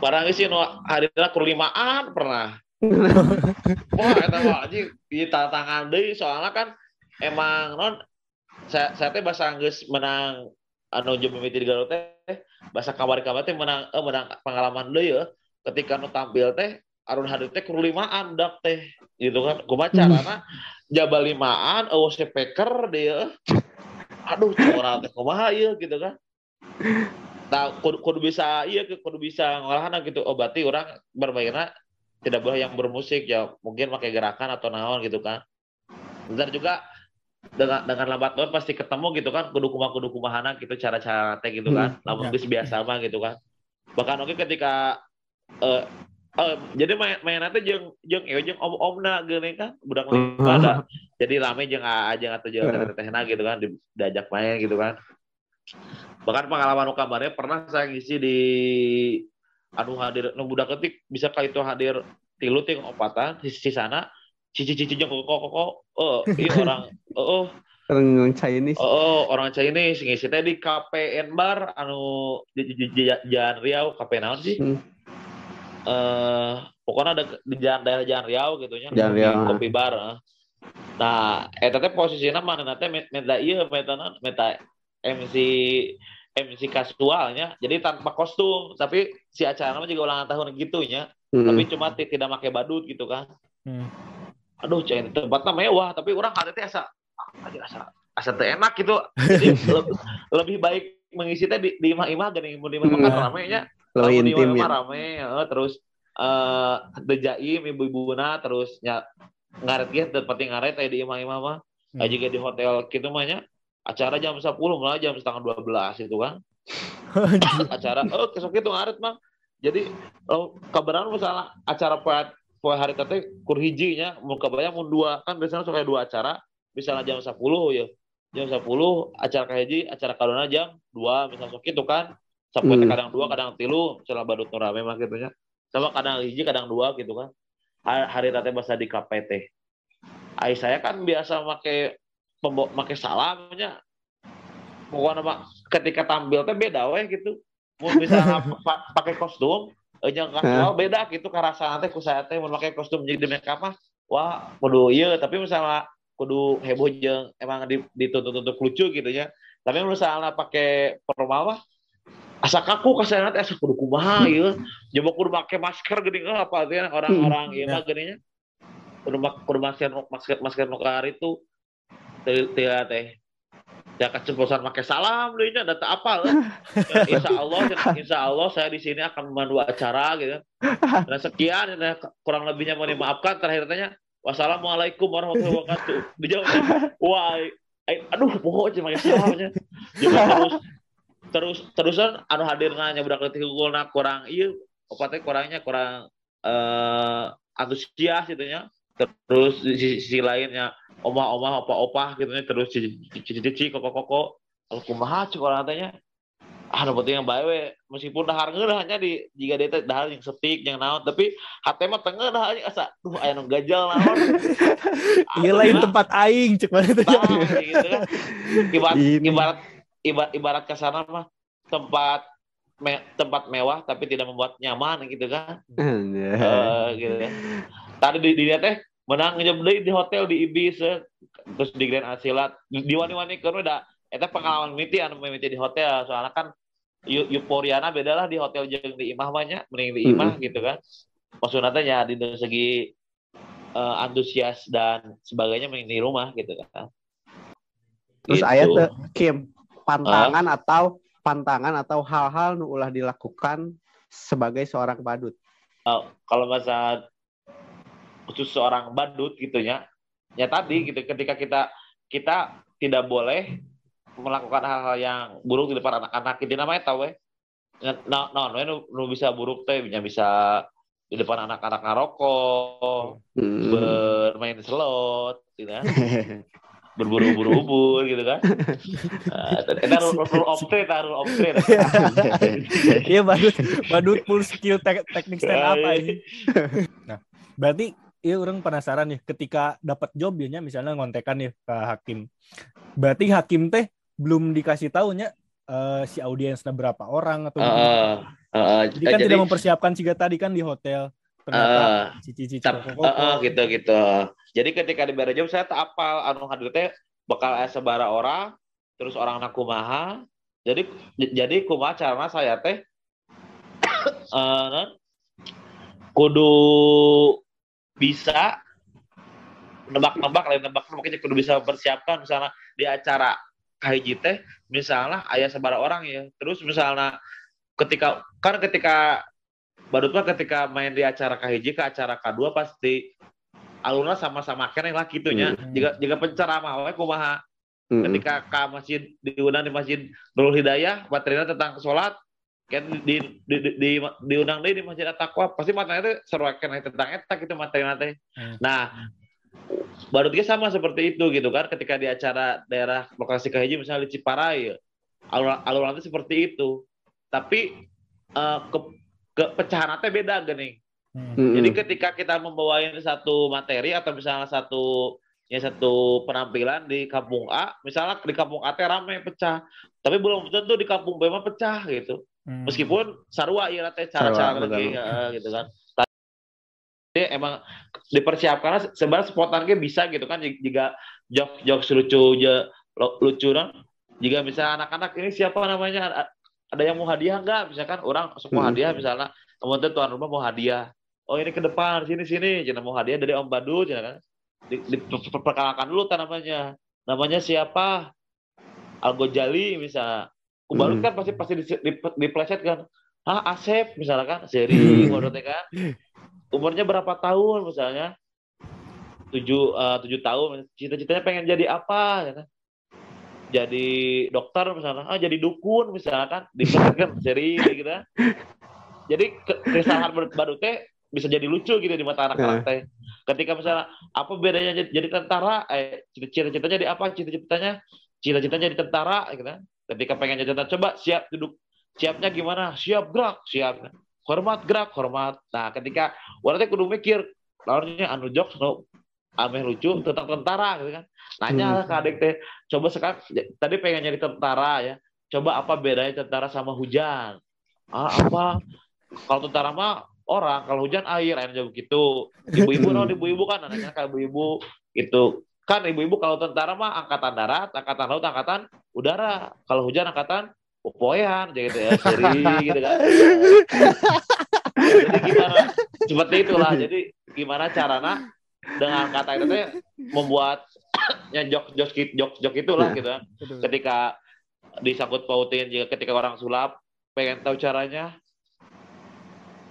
S3: barang sih no hadirna kur limaan pernah. Wah eta mah anjing di tantangan deui soalnya kan emang non saya saya teh bahasa Inggris menang anu jeung mimiti di Garut teh bahasa kabar-kabar teh menang eh, menang pengalaman deui ya ketika nu tampil teh arun hadir teh kur limaan dak teh gitu kan kumaha carana jabal limaan eueuh speaker dia aduh orang teh kumaha ieu gitu kan Nah, kudu, kudu bisa iya kudu bisa ngolahana gitu. Oh, berarti orang bermainnya tidak boleh yang bermusik ya mungkin pakai gerakan atau naon gitu kan. Dan juga dengan dengan lambat laun pasti ketemu gitu kan kudu kumah kudu kumahana gitu cara-cara teh gitu kan. Lamun
S1: ya.
S3: biasa mah gitu kan. Bahkan oke ketika eh eh, jadi main main nanti jeung jeung eh, jeung om-omna geuning kan budak
S2: Mhm.
S3: ada. Jadi rame jeung aja atau jeung teteh-tetehna gitu kan di- diajak main gitu kan bahkan pengalaman kabarnya pernah saya ngisi di anu hadir nu budak ketik bisa kali itu hadir tilu ting opatan di sisi sana cici cici jeung kok kok kok oh iya orang oh oh
S2: Orang Chinese.
S3: oh, oh, orang Chinese ngisi teh di KPN bar anu Jalan Riau KP naon sih
S2: Hmm.
S3: Eh pokoknya ada di jalan daerah Jalan Riau gitu nya
S2: Jalan
S3: kopi,
S2: Riau,
S3: kopi bar eh. nah eta teh posisinya mana? Nanti meta ieu meta naon meta MC MC kasualnya jadi tanpa kostum tapi si acara mah juga ulangan tahun gitunya.
S2: Mm.
S3: tapi cuma ti- tidak pakai badut gitu kan.
S1: Hmm.
S3: aduh cain tempatnya mewah tapi orang hati teh asa aja asa asa teh enak gitu. Jadi le- lebih baik mengisi teh di, di imah-imah dan di imah-imah kan
S2: Lo intim
S3: imah
S2: ya.
S3: rame eh, terus eh dejaim ibu-ibuna terus nya ngaret teu penting ngaret aya di imah-imah mah.
S1: Hmm.
S3: aja di hotel gitu mah nya acara jam 10 malah jam setengah 12 itu kan acara oh kesok itu ngaret mah jadi oh, kabaran misalnya acara poe poe hari tete kur hiji nya kebayang mau dua kan biasanya suka dua acara. Misalnya jam 10 ya. Jam 10 acara kahiji acara kadona jam 2 misalnya sok itu kan sampai
S2: Hmm.
S3: kadang dua kadang tilu misalnya badut nu rame mah gitu nya. Sama kadang hiji kadang dua gitu kan. Ha- hari tete bahasa di KPT Ai saya kan biasa make pembawa make salamnya pokoknya mah ketika tampil teh beda weh gitu. Mau pa- pakai kostum yang kasual beda gitu karasa teh ku saya teh mau pakai kostum jadi di make up mah. Wah kudu iya tapi misalnya kudu heboh jeung emang di- dituntut-tuntut lucu gitu ya tapi misalnya pakai formal mah asa kaku kasana teh asa kudu kumaha ieu? Coba kudu make masker gini eh, apa teh orang-orang ieu mah geuning kudu mak- kudu masker masker masker nukar itu teh teh teh ya keceplosan pakai salam deh nya data apa eh. insya Allah insya Allah saya di sini akan memandu acara gitu. Dan sekian dan kurang lebihnya mohon dimaafkan terakhir tanya wassalamualaikum warahmatullahi wabarakatuh. Dijawab wah aduh pokoknya pakai salamnya juga terus terus terusan anu hadir nanya budak letik unggulna kurang iya apa teh kurangnya kurang eh antusias gitu nya terus di sisi, sisi lainnya omah-omah opa-opa gitu nya terus cici-cici koko-koko. Kalau kumaha cek orang tanya ah nu penting yang baik we. Meskipun dahar ngeulah hanya di jika dia teh dahar yang setik yang naon tapi hate mah tengah dah anjing asa duh aya nu gajal naon.
S1: Iya lain tempat aing cek mana tuh.
S3: Gitu kan. Ibarat ibarat ibarat, ibarat kasana mah tempat me- tempat mewah tapi tidak membuat nyaman gitu kan. Eh, gitu. Tadi di dia teh menang ngejem deui di hotel di Ibis eh. terus di Grand Asilat di wani-wani keur udah eta pengalaman mimiti anu mimiti di hotel soalnya kan eu- euforiana beda lah di hotel jeung di imah mah nya mending di imah gitu kan. Maksudnya teh ya di segi eh, antusias dan sebagainya mending di rumah gitu kan.
S2: Terus
S3: Gitu.
S2: ayat Kim pantangan atau pantangan atau hal-hal nu ulah dilakukan sebagai seorang badut.
S3: Oh, kalau masa khusus seorang badut gitu ya. Ya tadi gitu ketika kita kita tidak boleh melakukan hal-hal yang buruk di depan anak-anak. Itu namanya tahu ya. Nah, nah, nah, nu, nu bisa buruk teh bisa bisa di depan anak-anak ngarokok
S2: Hmm.
S3: bermain slot gitu kan berburu-buru ubur gitu kan Nah, itu rule rule of trade ah, rule of trade
S1: Iya badut badut full skill tek- teknik stand up aing. Nah, berarti iya orang penasaran nih ketika dapat job ya nya, misalnya ngontekan nih ke hakim. Berarti hakim teh belum dikasih tahunya eh, si audiensnya berapa orang atau gimana.
S3: Heeh, heeh.
S1: Jadi kan tidak mempersiapkan juga tadi kan di hotel.
S3: Eh, Tap,
S1: koko-koko.
S3: eh, eh, gitu gitu. Jadi ketika di bare job saya tak apal anu hadir teh bakal sebara orang, terus orang anak kumaha. Jadi jadi kumaha carana saya teh eh non, kudu bisa nebak-nebak lain nebak makanya kudu bisa mempersiapkan misalnya di acara kahiji teh misalnya ayah sebara orang ya terus misalnya ketika kan ketika badut mah ketika main di acara kahiji ke acara kedua pasti alurna sama-sama kene lah gitunya
S1: Hmm.
S3: jika jika penceramah we kumaha
S2: Hmm.
S3: ketika ke masjid diundang di masjid Nurul Hidayah materinya tentang sholat kan di di, di, di diundang deui di masjid At-Taqwa pasti materinya teh seru kene tentang eta gitu materinya teh
S1: Hmm.
S3: nah baru dia sama seperti itu gitu kan ketika di acara daerah lokasi kahiji misalnya di Ciparai alur alur seperti itu tapi eh, ke, ke pecahan teh beda gini
S1: Hmm.
S2: Hmm.
S3: jadi ketika kita membawain satu materi atau misalnya satu ya satu penampilan di kampung A, misalnya di kampung A teh rame pecah, tapi belum tentu di kampung B mah pecah gitu.
S1: Hmm.
S3: Meskipun sarua iya teh cara-cara lagi ya, gitu kan. Jadi emang dipersiapkan sebenarnya spontan ge bisa gitu kan jika jok jok lucu lucu kan. Jika misalnya anak-anak ini siapa namanya ada yang mau hadiah enggak misalkan orang semua
S2: Hmm.
S3: hadiah misalnya kemudian tuan rumah mau hadiah. Oh ini ke depan sini sini. Jangan mau hadiah dari Om Badut ya kan? Di, diperkenalkan dulu kan namanya. Namanya siapa? Algo Jali misalnya Kubalut
S2: Hmm.
S3: kan pasti pasti di, di, dipleset kan? Ah Asep? misalnya kan? Seri
S2: Hmm.
S3: kan? Umurnya berapa tahun misalnya? Tujuh eh, tujuh tahun cita-citanya pengen jadi apa? Ya kan jadi dokter misalnya ah jadi dukun misalnya kan kan seri gitu kan. jadi ke- kesalahan baru teh bisa jadi lucu gitu di mata anak-anak teh. Ketika misalnya apa bedanya jadi, jadi tentara? Eh cita-citanya jadi apa? Cita-citanya cita-citanya jadi tentara gitu kan. Ketika pengen jadi tentara coba siap duduk siapnya gimana? Siap gerak siap. Hormat gerak hormat. Nah ketika orang kudu mikir lawannya anu jokes no ameh lucu tentang tentara gitu kan. Nanya hmm. ke adik teh coba sekarang tadi pengen jadi tentara ya. Coba apa bedanya tentara sama hujan? Ah apa? Kalau tentara mah orang. Kalau hujan air. Air jauh gitu. Ibu-ibu no ibu-ibu kan. Anaknya kayak ibu-ibu itu kan ibu-ibu kalau tentara mah angkatan darat angkatan laut angkatan udara. Kalau hujan angkatan popoyan gitu ya seri gitu kan. Jadi gimana? Seperti itulah. Jadi gimana caranya dengan kata itu teh membuat jok jok jok jok itulah nah, gitu kan. Ketika disangkut pautin jika ketika orang sulap pengen tahu caranya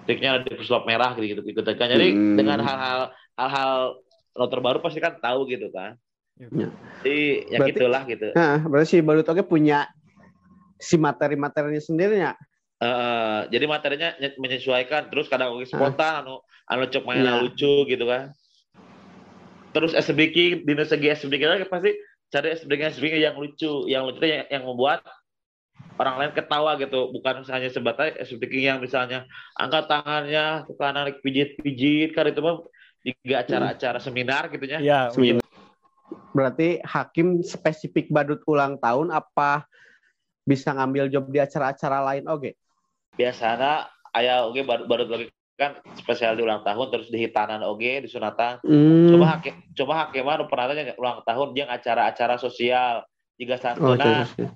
S3: triknya ada sulap merah gitu gitu, gitu. Kan. Jadi hmm. dengan hal-hal hal-hal router baru pasti kan tahu gitu kan. Ya. Jadi ya berarti, gitulah gitu.
S2: Nah, berarti si Balut Oke punya si materi-materinya sendirinya.
S3: Uh, jadi materinya menyesuaikan terus kadang oke spontan anu anu cok main ya. lucu gitu kan terus SBK di segi SBK lagi pasti cari SBK SBK yang lucu yang lucu yang, yang membuat orang lain ketawa gitu bukan hanya sebatas SBK yang misalnya angkat tangannya ke kanan pijit-pijit kan itu mah juga acara-acara seminar gitu ya.
S2: Iya, seminar. Berarti hakim spesifik badut ulang tahun apa bisa ngambil job di acara-acara lain oke? Okay?
S3: Biasanya ayah oke okay, badut, badut lagi kan spesial di ulang tahun terus di hitanan oge di sunatan. Hmm. coba hakim coba hakim mana pernah tanya ulang tahun dia acara-acara sosial. Jika santunan oh,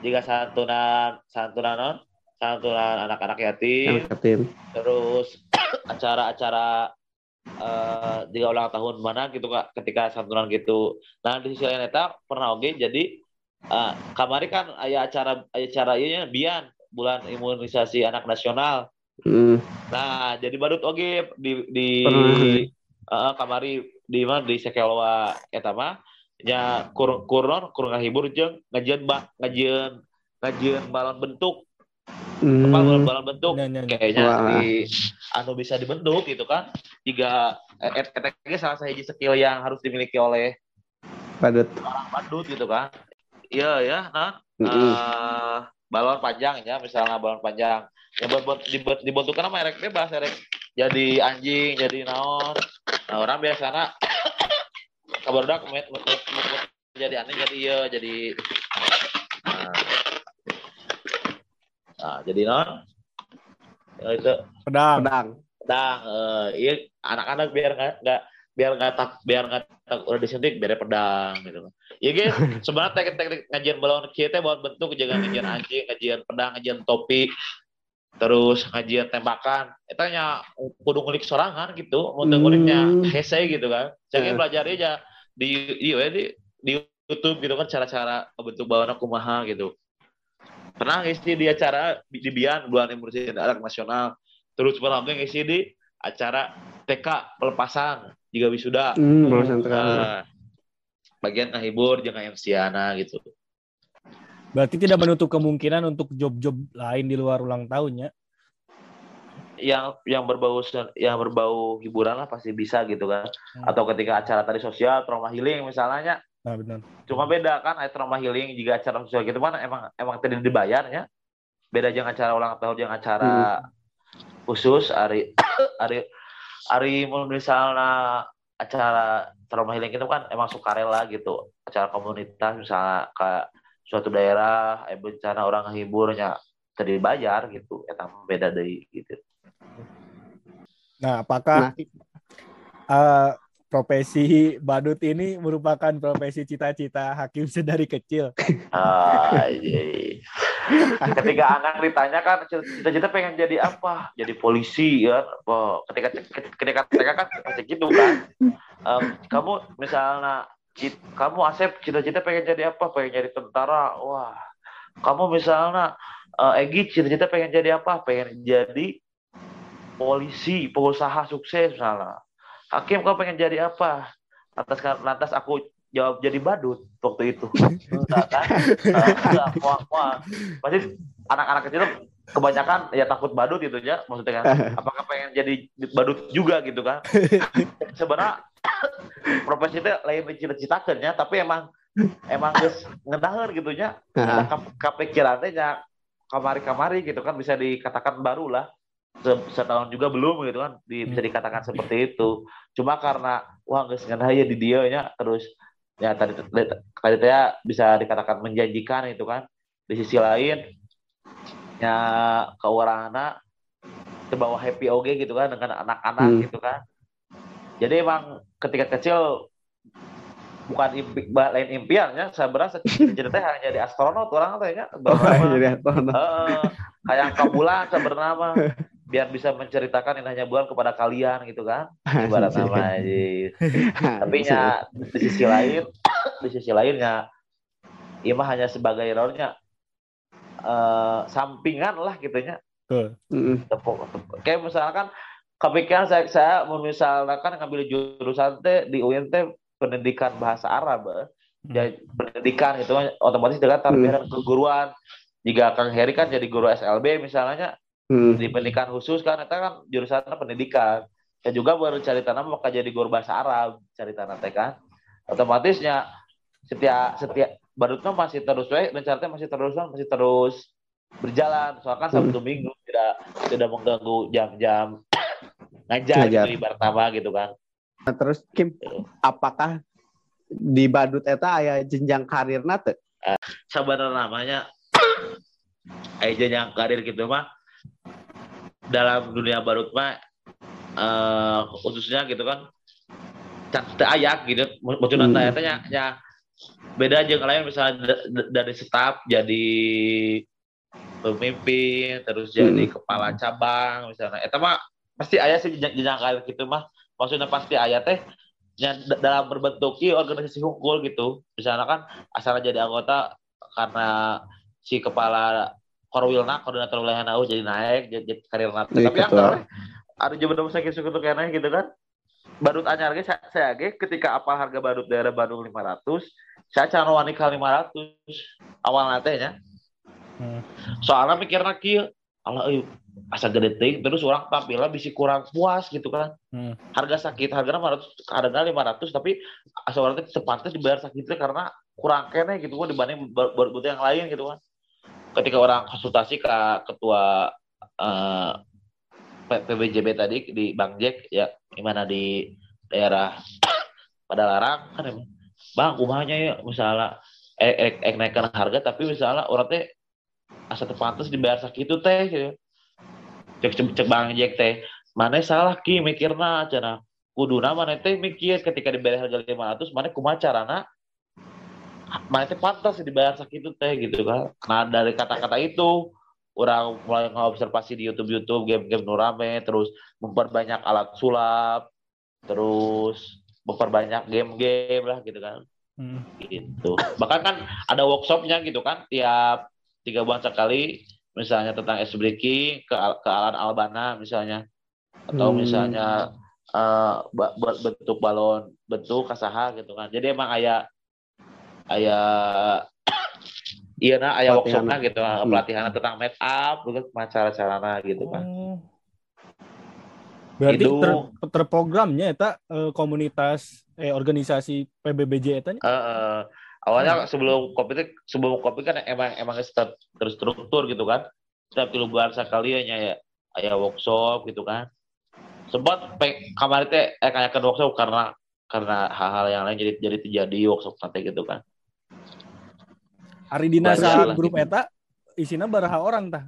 S3: jika santunan santunan non? Santunan anak-anak yatim, yatim. terus acara-acara uh, jika ulang tahun mana gitu kak ketika santunan gitu. Nah di sisi lain itu pernah oge jadi uh, kamari kan ayah acara ayah acara iya bian bulan imunisasi anak nasional Hmm. Nah, jadi badut oke. Di di uh, kamari di mana? Di sekelwa eta mah. Nya kur kurnon kur ngahibur jeung ngajian ba ngajian ngajian balon bentuk. Hmm. apa balon, balon bentuk? Nah, nah, nah. kayaknya di anu bisa dibentuk gitu kan. Jika eta salah satu skill yang harus dimiliki oleh
S2: badut.
S3: orang badut gitu kan. Iya ya nah mm -hmm. uh, balon panjang ya misalnya balon panjang ya buat buat dibuat dibentukkan sama erek bebas erek. Jadi anjing jadi naon. Nah orang biasanya kabar dak jadi aneh jadi iya jadi nah, nah jadi naon? Ya, itu.
S2: Pedang. Pedang.
S3: Pedang uh, iya anak-anak biar nggak biar nggak tak biar nggak tak udah disuntik biar pedang gitu ya gitu sebenarnya teknik-teknik ngajian balon kita buat bentuk jangan ngajian anjing ngajian pedang ngajian topi terus ngajian tembakan. Itu hanya kudu ngulik sorangan gitu mau nguliknya hmm. hese gitu kan. Saya yeah. belajar aja di di, di di YouTube gitu kan cara-cara bentuk bawa kumaha gitu. Pernah ngisi di acara di, di Bian bulan imunisasi anak nasional? Terus pernah ngisi di acara TK pelepasan juga wisuda. Hmm, uh, bagian ngehibur jangan MC Ana gitu
S1: Berarti tidak menutup kemungkinan untuk job-job lain di luar ulang tahunnya.
S3: Yang yang berbau yang berbau hiburan lah pasti bisa gitu kan. Hmm. Atau ketika acara tadi sosial, trauma healing misalnya. Nah, benar. Cuma beda kan, trauma healing juga acara sosial gitu mana emang emang tidak dibayar ya. Beda jangan acara ulang tahun, jangan acara hmm. khusus hari hari hari misalnya acara trauma healing itu kan emang sukarela gitu acara komunitas misalnya kayak suatu daerah eh, bencana orang hiburnya terbayar gitu. Eta beda dari gitu.
S1: Nah apakah nah, uh, profesi badut ini merupakan profesi cita-cita hakim sedari kecil?
S3: Ah, iya. ketika anak ditanya kan cita-cita pengen jadi apa? Jadi polisi ya. Oh, ketika ketika ketika kan pasti gitu kan. Um, kamu misalnya kamu Asep cita-cita pengen jadi apa? Pengen jadi tentara. Wah, kamu misalnya uh, Egi cita-cita pengen jadi apa? Pengen jadi polisi, pengusaha sukses misalnya. Hakim kamu pengen jadi apa? Lantas lantas aku jawab jadi badut waktu itu. Kan? Pasti anak-anak kecil kebanyakan ya takut badut gitu ya maksudnya kan. Apakah pengen jadi badut juga gitu kan? Sebenarnya profesi itu lain dicita-citakeun ya, tapi emang emang geus ngedaher gitu nya. Kepikirannya nya kamari-kamari gitu kan bisa dikatakan baru lah. Setahun juga belum gitu kan bisa dikatakan seperti itu. Cuma karena wah nggak sengaja ya di dia nya terus ya tadi tadi saya bisa dikatakan menjanjikan itu kan. Di sisi lain ya keuangan terbawa happy oke gitu kan dengan anak-anak hmm. gitu kan jadi emang ketika kecil bukan impi, lain impiannya saya berasa cerita hanya jadi astronot orang tanya jadi astronot. Uh, kayak kabulan saya bernama. Biar bisa menceritakan indahnya bulan kepada kalian gitu kan? Ibarat nama aja tapi ya di sisi lain di sisi lainnya Ima hanya sebagai rollnya uh, sampingan lah gitunya tepuk, tepuk. kayak misalkan kepikiran saya saya misalkan ngambil jurusan teh di UIN teh pendidikan bahasa Arab eh. jadi pendidikan itu otomatis dengan tarbiah keguruan jika Kang Heri kan jadi guru SLB misalnya hmm. di pendidikan khusus kan itu kan jurusan pendidikan saya juga baru cari tanah maka jadi guru bahasa Arab cari tanah teh kan otomatisnya setiap setiap badutnya masih terus we rencananya masih terus masih terus berjalan soalnya kan sabtu hmm. minggu tidak tidak mengganggu jam-jam ngajar, ngajar. gitu ibarat nama gitu kan
S2: nah, terus Kim apakah di badut eta aya jenjang karir nate
S3: uh, sabar namanya aya jenjang karir gitu mah dalam dunia barut mah uh, khususnya gitu kan teu ayak gitu maksudnya hmm. tanya ya beda aja lain misalnya dari staf jadi pemimpin terus jadi hmm. kepala cabang misalnya eta mah pasti ayah sih jenjang karir gitu mah. Maksudnya pasti ayah teh dalam berbentuk organisasi hukum gitu. Misalnya kan asalnya jadi anggota karena si kepala Korwilna koordinator wilayah NAU jadi naik jadi, jadi karir nate iya, tapi yang ada jabatan sakit suku tuh kayaknya gitu kan. Badut anyar ge saya, saya ge ketika apa harga badut daerah Bandung 500 saya can wani kali 500 awal nate nya. Hmm. soalnya mikirna kieu Allah euy asa gede teh terus orang tampilnya bisa kurang puas gitu kan hmm. harga sakit harga 500 harga 500 tapi asa orang sepantas dibayar sakitnya karena kurang kene gitu kan dibanding badut yang lain gitu kan ketika orang konsultasi ke ketua uh, eh, PBJB tadi di Bang Jack ya gimana di daerah pada larang kan bang kumahnya ya misalnya eh, eh, eh naikkan harga tapi misalnya orang teh asa terpantas dibayar sakit itu teh gitu. cek cek, cek bang Jack teh. Mana salah ki mikirna cina kudu nama teh mikir ketika dibayar harga 500 mana kumaha carana? Mana pantas dibayar segitu teh gitu kan. Nah dari kata-kata itu orang mulai ngobservasi di YouTube YouTube game-game nurame terus memperbanyak alat sulap terus memperbanyak game-game lah gitu kan. Hmm. gitu. Bahkan kan ada workshopnya gitu kan tiap tiga bulan sekali misalnya tentang ice breaking ke ke alan albana misalnya atau hmm. misalnya uh, bentuk balon bentuk kasaha gitu kan jadi emang ayah ayah iya nah ayah workshopnya gitu hmm. pelatihan tentang make up gitu cara carana gitu kan oh.
S1: berarti itu, ter, terprogramnya eta eh, komunitas eh organisasi PBBJ eta uh,
S3: uh, awalnya hmm. sebelum kopi sebelum kopi kan emang emang terstruktur gitu kan setiap tiga bulan sekali ya ayah workshop gitu kan sempat kamar itu eh kayak ke workshop karena karena hal-hal yang lain jadi jadi terjadi workshop nanti gitu kan
S1: Ari dina sa grup eta isina baraha orang tah.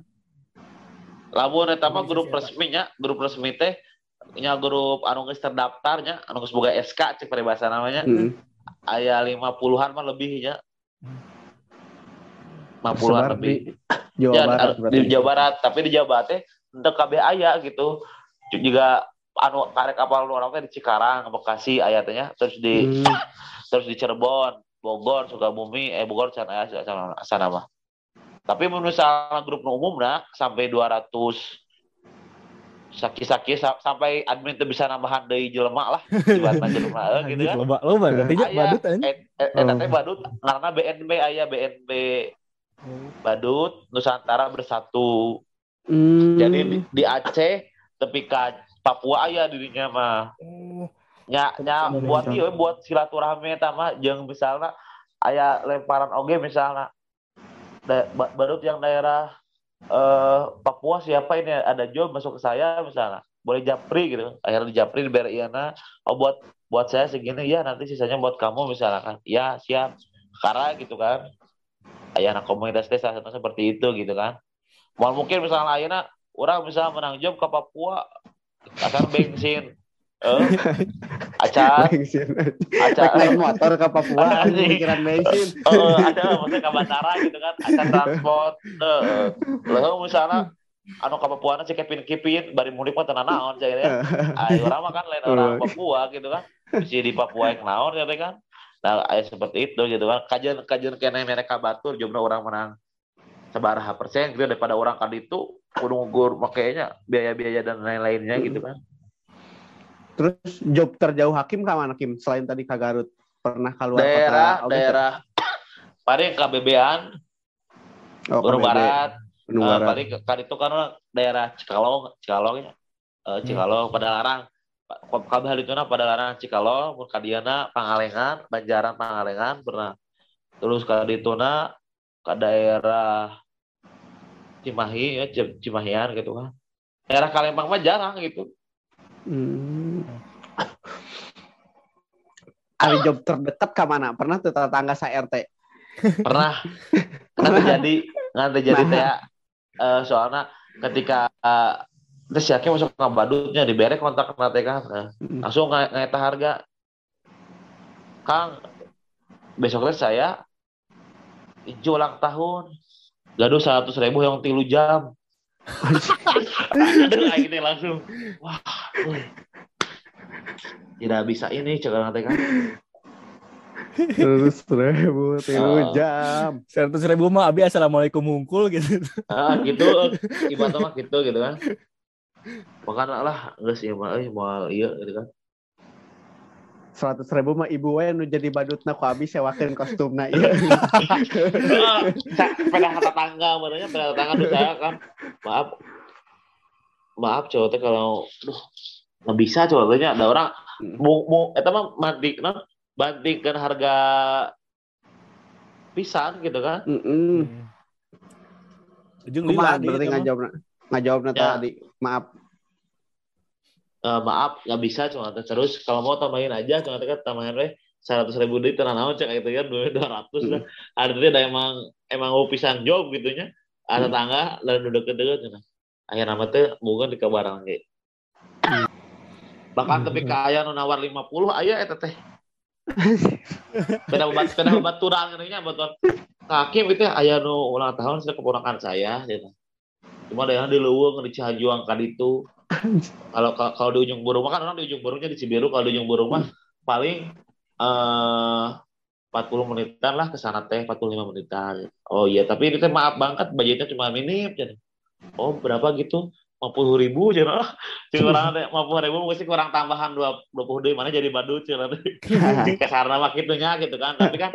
S3: Lamun eta mah grup resminya, grup resmi teh nya grup anu geus terdaftarnya, anu geus boga SK cek pada bahasa namanya. Hmm. Aya 50-an mah lebih ya. 50-an lebih. Jawa ya, Barat di Jawa Barat, tapi di Jawa Barat teh untuk KB aya gitu. Juga anu karek kapal orang teh di Cikarang, Bekasi ayatnya terus di hmm. terus di Cirebon Bogor, Sukabumi, eh Bogor sana sana, sana mah. Tapi menurut salah grup umum nah sampai 200 saki-saki sa- sampai admin tuh bisa nambahan dari jelema lah. Jibatan jelema eh, gitu kan.
S1: Loba, loba. Badut anjing.
S3: eh, eh, eh, teh badut. Karena BNB aya BNB badut Nusantara bersatu.
S2: Hmm.
S3: jadi di, di Aceh tepi ka Papua aya dirinya mah.
S1: Oh,
S3: nya nya buat ieu buat silaturahmi eta mah jeung misalnya aya lemparan oge misalnya da, badut yang daerah eh Papua siapa ini? Ada job masuk ke saya misalnya. Boleh japri gitu. Akhirnya di japri diberi iana. Oh buat buat saya segini. Ya nanti sisanya buat kamu misalnya kan. Ya siap. Karena gitu kan. Ayah anak komunitas desa seperti itu gitu kan. Mau mungkin misalnya ayana orang bisa menang job ke Papua akan bensin eh acan
S2: bensin.
S3: acan
S2: naik motor ke Papua pikiran bensin.
S3: Oh, ada maksudnya ke bandara gitu kan, ada transport. Heeh. Lalu misalnya anu ka Papua sih kepin kipin bari mudik mah tenan naon saya Ayo orang mah kan lain orang Papua gitu kan. Si di Papua yang naon ya kan. Nah, aya seperti itu gitu kan. Kajian kajian kene mereka batur jumlah orang menang sabaraha persen gitu daripada orang kan itu kudu ngugur makanya biaya-biaya dan lain-lainnya gitu kan.
S2: Terus job terjauh hakim ke mana Kim? Selain tadi ke Garut. Pernah keluar
S3: Daerah
S2: kota?
S3: daerah paling KBB-an,
S2: oh,
S3: Gunung
S2: KBB,
S3: Barat,
S2: Gunung
S3: Eh,
S2: Barat.
S3: paling ke- kan itu kan daerah Cikalong, Cikalong ya. Eh, Cikalong, Padalarang. Pa- Kabeh itu na Padalarang, Cikalong, kadiana Pangalengan, Banjaran Pangalengan pernah. Terus kadituna ke daerah Cimahi ya, Cim- Cimahian gitu kan. Daerah Kalembang mah jarang gitu.
S2: Hmm. Ada job terdekat ke mana? Pernah tuh tetangga saya RT.
S3: Pernah nggak terjadi nggak terjadi teh eh, soalnya ketika eh, terus yakin masuk ke badutnya diberi kontak nanti kan eh,
S2: Hmm.
S3: langsung nge- ngeta harga Kang besoknya saya hijau ulang tahun gaduh seratus ribu yang tilu jam aduh akhirnya langsung wah woi. tidak bisa ini cakap nanti kan
S2: Terus ribu
S3: Oh.
S2: jam.
S1: Seratus ribu mah abi assalamualaikum hungkul gitu.
S3: ah gitu ibaratnya mah gitu gitu kan makanya lah enggak sih mah euy moal iya gitu kan
S2: Seratus ribu mah ibu we nu jadi badutna ku abis sewakeun kostumna iya.
S3: Ah, sa- pada tetangga makanya pada tetangga tuh saya kan maaf maaf cowok teh kalau duh nggak bisa cowok teh nya. ada orang mau mau eta mah banting non bantingkan harga pisan gitu kan
S2: Heeh.
S1: Ujung
S2: Kumaha
S1: lila
S2: berarti ngajawabna? Ngajawabna
S3: Ya.
S2: tadi. Maaf.
S3: Eh, maaf nggak bisa cuma terus kalau mau tambahin aja cuma kan tambahin deh seratus ribu duit tenang naon cek gitu kan dua ratus lah ada teh ada emang emang mau pisan job gitunya ada tangga dan udah deket-deket nah. akhirnya nama teh bukan di kabarang ge. Bahkan tapi kaya nu nawar 50 aya eta teh. Beda obat beda obat turang nya betul kaki itu aya nu ulang tahun saya keponakan saya gitu. cuma yang di leuweung di Cihanjuang kan itu kalau kalau di ujung burung mah kan orang di ujung burungnya di Cibiru kalau di ujung burung mah paling eh 40 menitan lah ke sana teh 45 menitan. Oh iya tapi teh maaf banget budgetnya cuma minim jadi. Oh berapa gitu? 50 ribu jadi lah cuma orang teh 50 ribu mesti kurang tambahan 20 dua mana jadi badut cina kasarna mah gitunya gitu kan. Tapi kan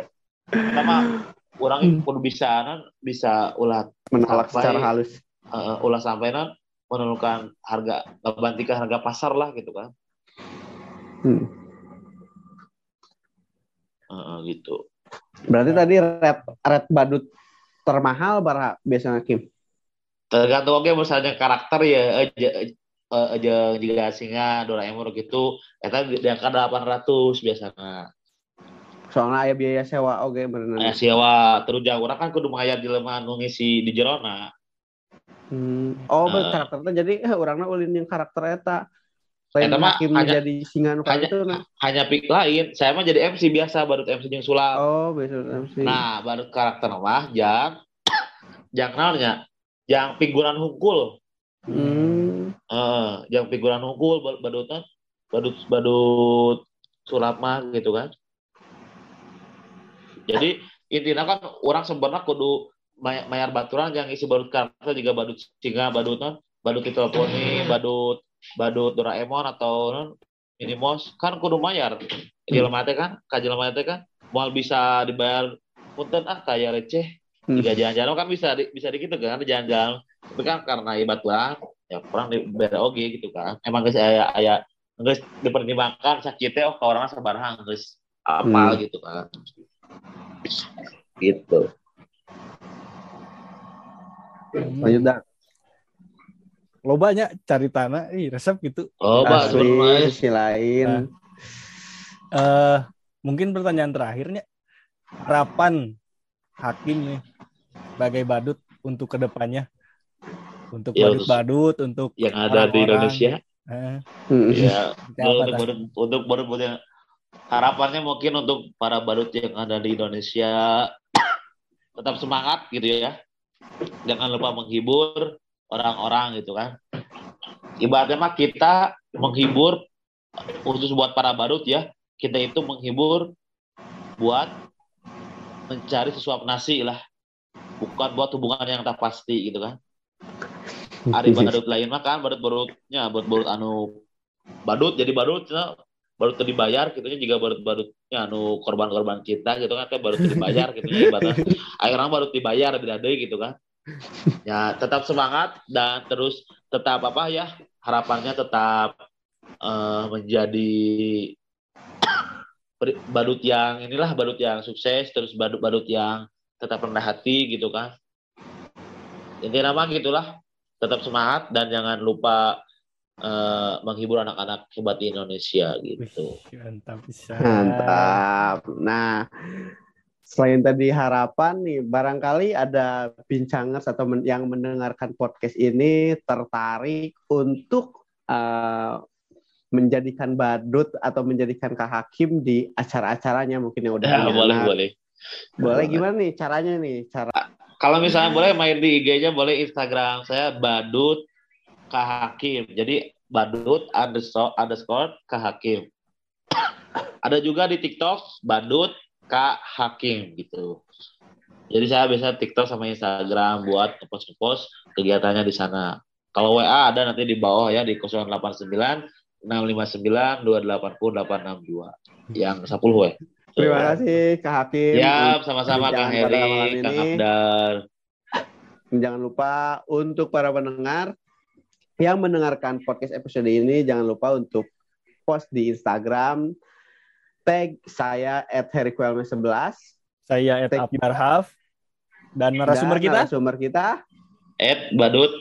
S3: mah orang kudu bisa nan bisa ulah
S2: Menolak secara halus.
S3: eh, ulah sampai nan menurunkan harga membandingkan harga pasar lah gitu kan
S2: Hmm.
S3: Eh, gitu
S2: Berarti tadi red red badut termahal berapa biasanya Kim?
S3: tergantung oke misalnya karakter ya aja aja juga singa Doraemon gitu eta di angka 800 biasanya
S2: Soalnya aya biaya sewa oke bener.
S3: Aya sewa terus jauh kan kudu mengayat di lemah ngisi di jerona
S2: Hmm. Oh,
S3: Eh.
S2: karakternya jadi eh, orangnya ulin yang karakter eta. Lain
S3: Eta
S2: hakim
S3: hanya-
S2: jadi singa nu
S3: hanya-
S2: itu nah.
S3: hanya pick lain saya mah jadi MC biasa baru MC jeung sulap
S2: Oh, besok MC.
S3: nah baru karakter mah jang jang naonnya jang figuran hungkul
S2: Hmm.
S3: Eh, yang figuran bad- badutan badut badut sulap mah gitu kan jadi intinya kan orang sebenarnya kudu mayar baturan yang isi badut karakter juga badut singa badutan badut diteleponi badut badut Doraemon atau Minimos. Kan kudu mayar. Jelema teh kan ka jelema teh kan mau bisa dibayar punten ah kayak receh.
S2: Hmm.
S3: Jika jalan-jalan. Kan bisa di, bisa gitu kan jalan-jalan. Tapi kan karena ibatuan ya kurang dibayar oge gitu kan. Emang guys aya aya guys dipertimbangkan sakitnya oh ke orang sabarang guys apa
S2: Hmm.
S3: gitu kan. Gitu
S2: Lanjut dah.
S1: lo banyak cari tanah. Ih resep gitu.
S3: Oh
S2: Asli, sisi lain.
S1: eh mungkin pertanyaan terakhirnya harapan hakim nih sebagai badut untuk ke depannya? Untuk
S3: Ya,
S1: badut-badut untuk
S3: yang ada di. Indonesia.
S1: Eh,
S2: Hmm.
S3: ya untuk badut untuk badut badut yang harapannya mungkin untuk para badut yang ada di Indonesia tetap semangat gitu ya jangan lupa menghibur orang-orang gitu kan. Ibaratnya mah kita menghibur khusus buat para badut ya kita itu menghibur buat mencari sesuap nasi lah. Bukan buat hubungan yang tak pasti gitu kan. Ari badut lain mah kan badut badutnya badut badut anu badut jadi badut ya. badut teu dibayar gitu nya juga badut badutnya anu korban korban kita gitu kan badut teu dibayar gitu nya ibaratnya akhirnya badut dibayar beda deui gitu kan ya tetap semangat dan terus tetap apa ya harapannya tetap eh, menjadi badut yang inilah badut yang sukses terus badut badut yang tetap rendah hati gitu kan intinya mah gitulah tetap semangat dan jangan lupa eh, menghibur anak-anak hebat di Indonesia gitu.
S1: Wih, mantap bisa
S2: Mantap. Nah, selain tadi harapan nih, barangkali ada bincangers atau men- yang mendengarkan podcast ini tertarik untuk eh, menjadikan badut atau menjadikan Kak Hakim di acara-acaranya mungkin yang udah
S3: Ya, boleh
S2: anak.
S3: boleh.
S2: Boleh gimana nih caranya nih? Cara
S3: Kalau misalnya boleh main di IG-nya boleh Instagram saya badut Kak Hakim. Jadi badut underscore underscore Kak Hakim. Ada juga di TikTok badut Kak Hakim gitu. Jadi saya biasa TikTok sama Instagram buat post-post kegiatannya di sana. Kalau WA ada nanti di bawah ya di 089 659 280 862. Yang 10 ya.
S2: terima kasih Kak Hakim.
S3: Ya, sama-sama Kang Heri, Kang. Abdar.
S2: Jangan lupa untuk para pendengar yang mendengarkan podcast episode ini jangan lupa untuk post di Instagram. Tag saya at 11
S1: saya Ed
S2: Thank you.
S1: Abdar Haf dan narasumber kita?
S2: narasumber kita?
S3: Ed Badut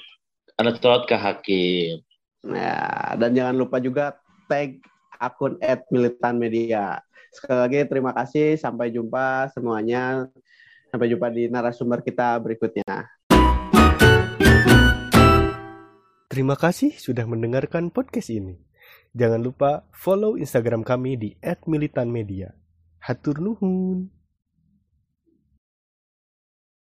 S3: underscore Kak Hakim.
S2: nah, dan jangan lupa juga tag akun at militan media. Sekali lagi terima kasih. Sampai jumpa semuanya. Sampai jumpa di narasumber kita berikutnya
S4: Terima kasih sudah mendengarkan podcast ini. Jangan lupa follow Instagram kami di @militanmedia. Hatur nuhun.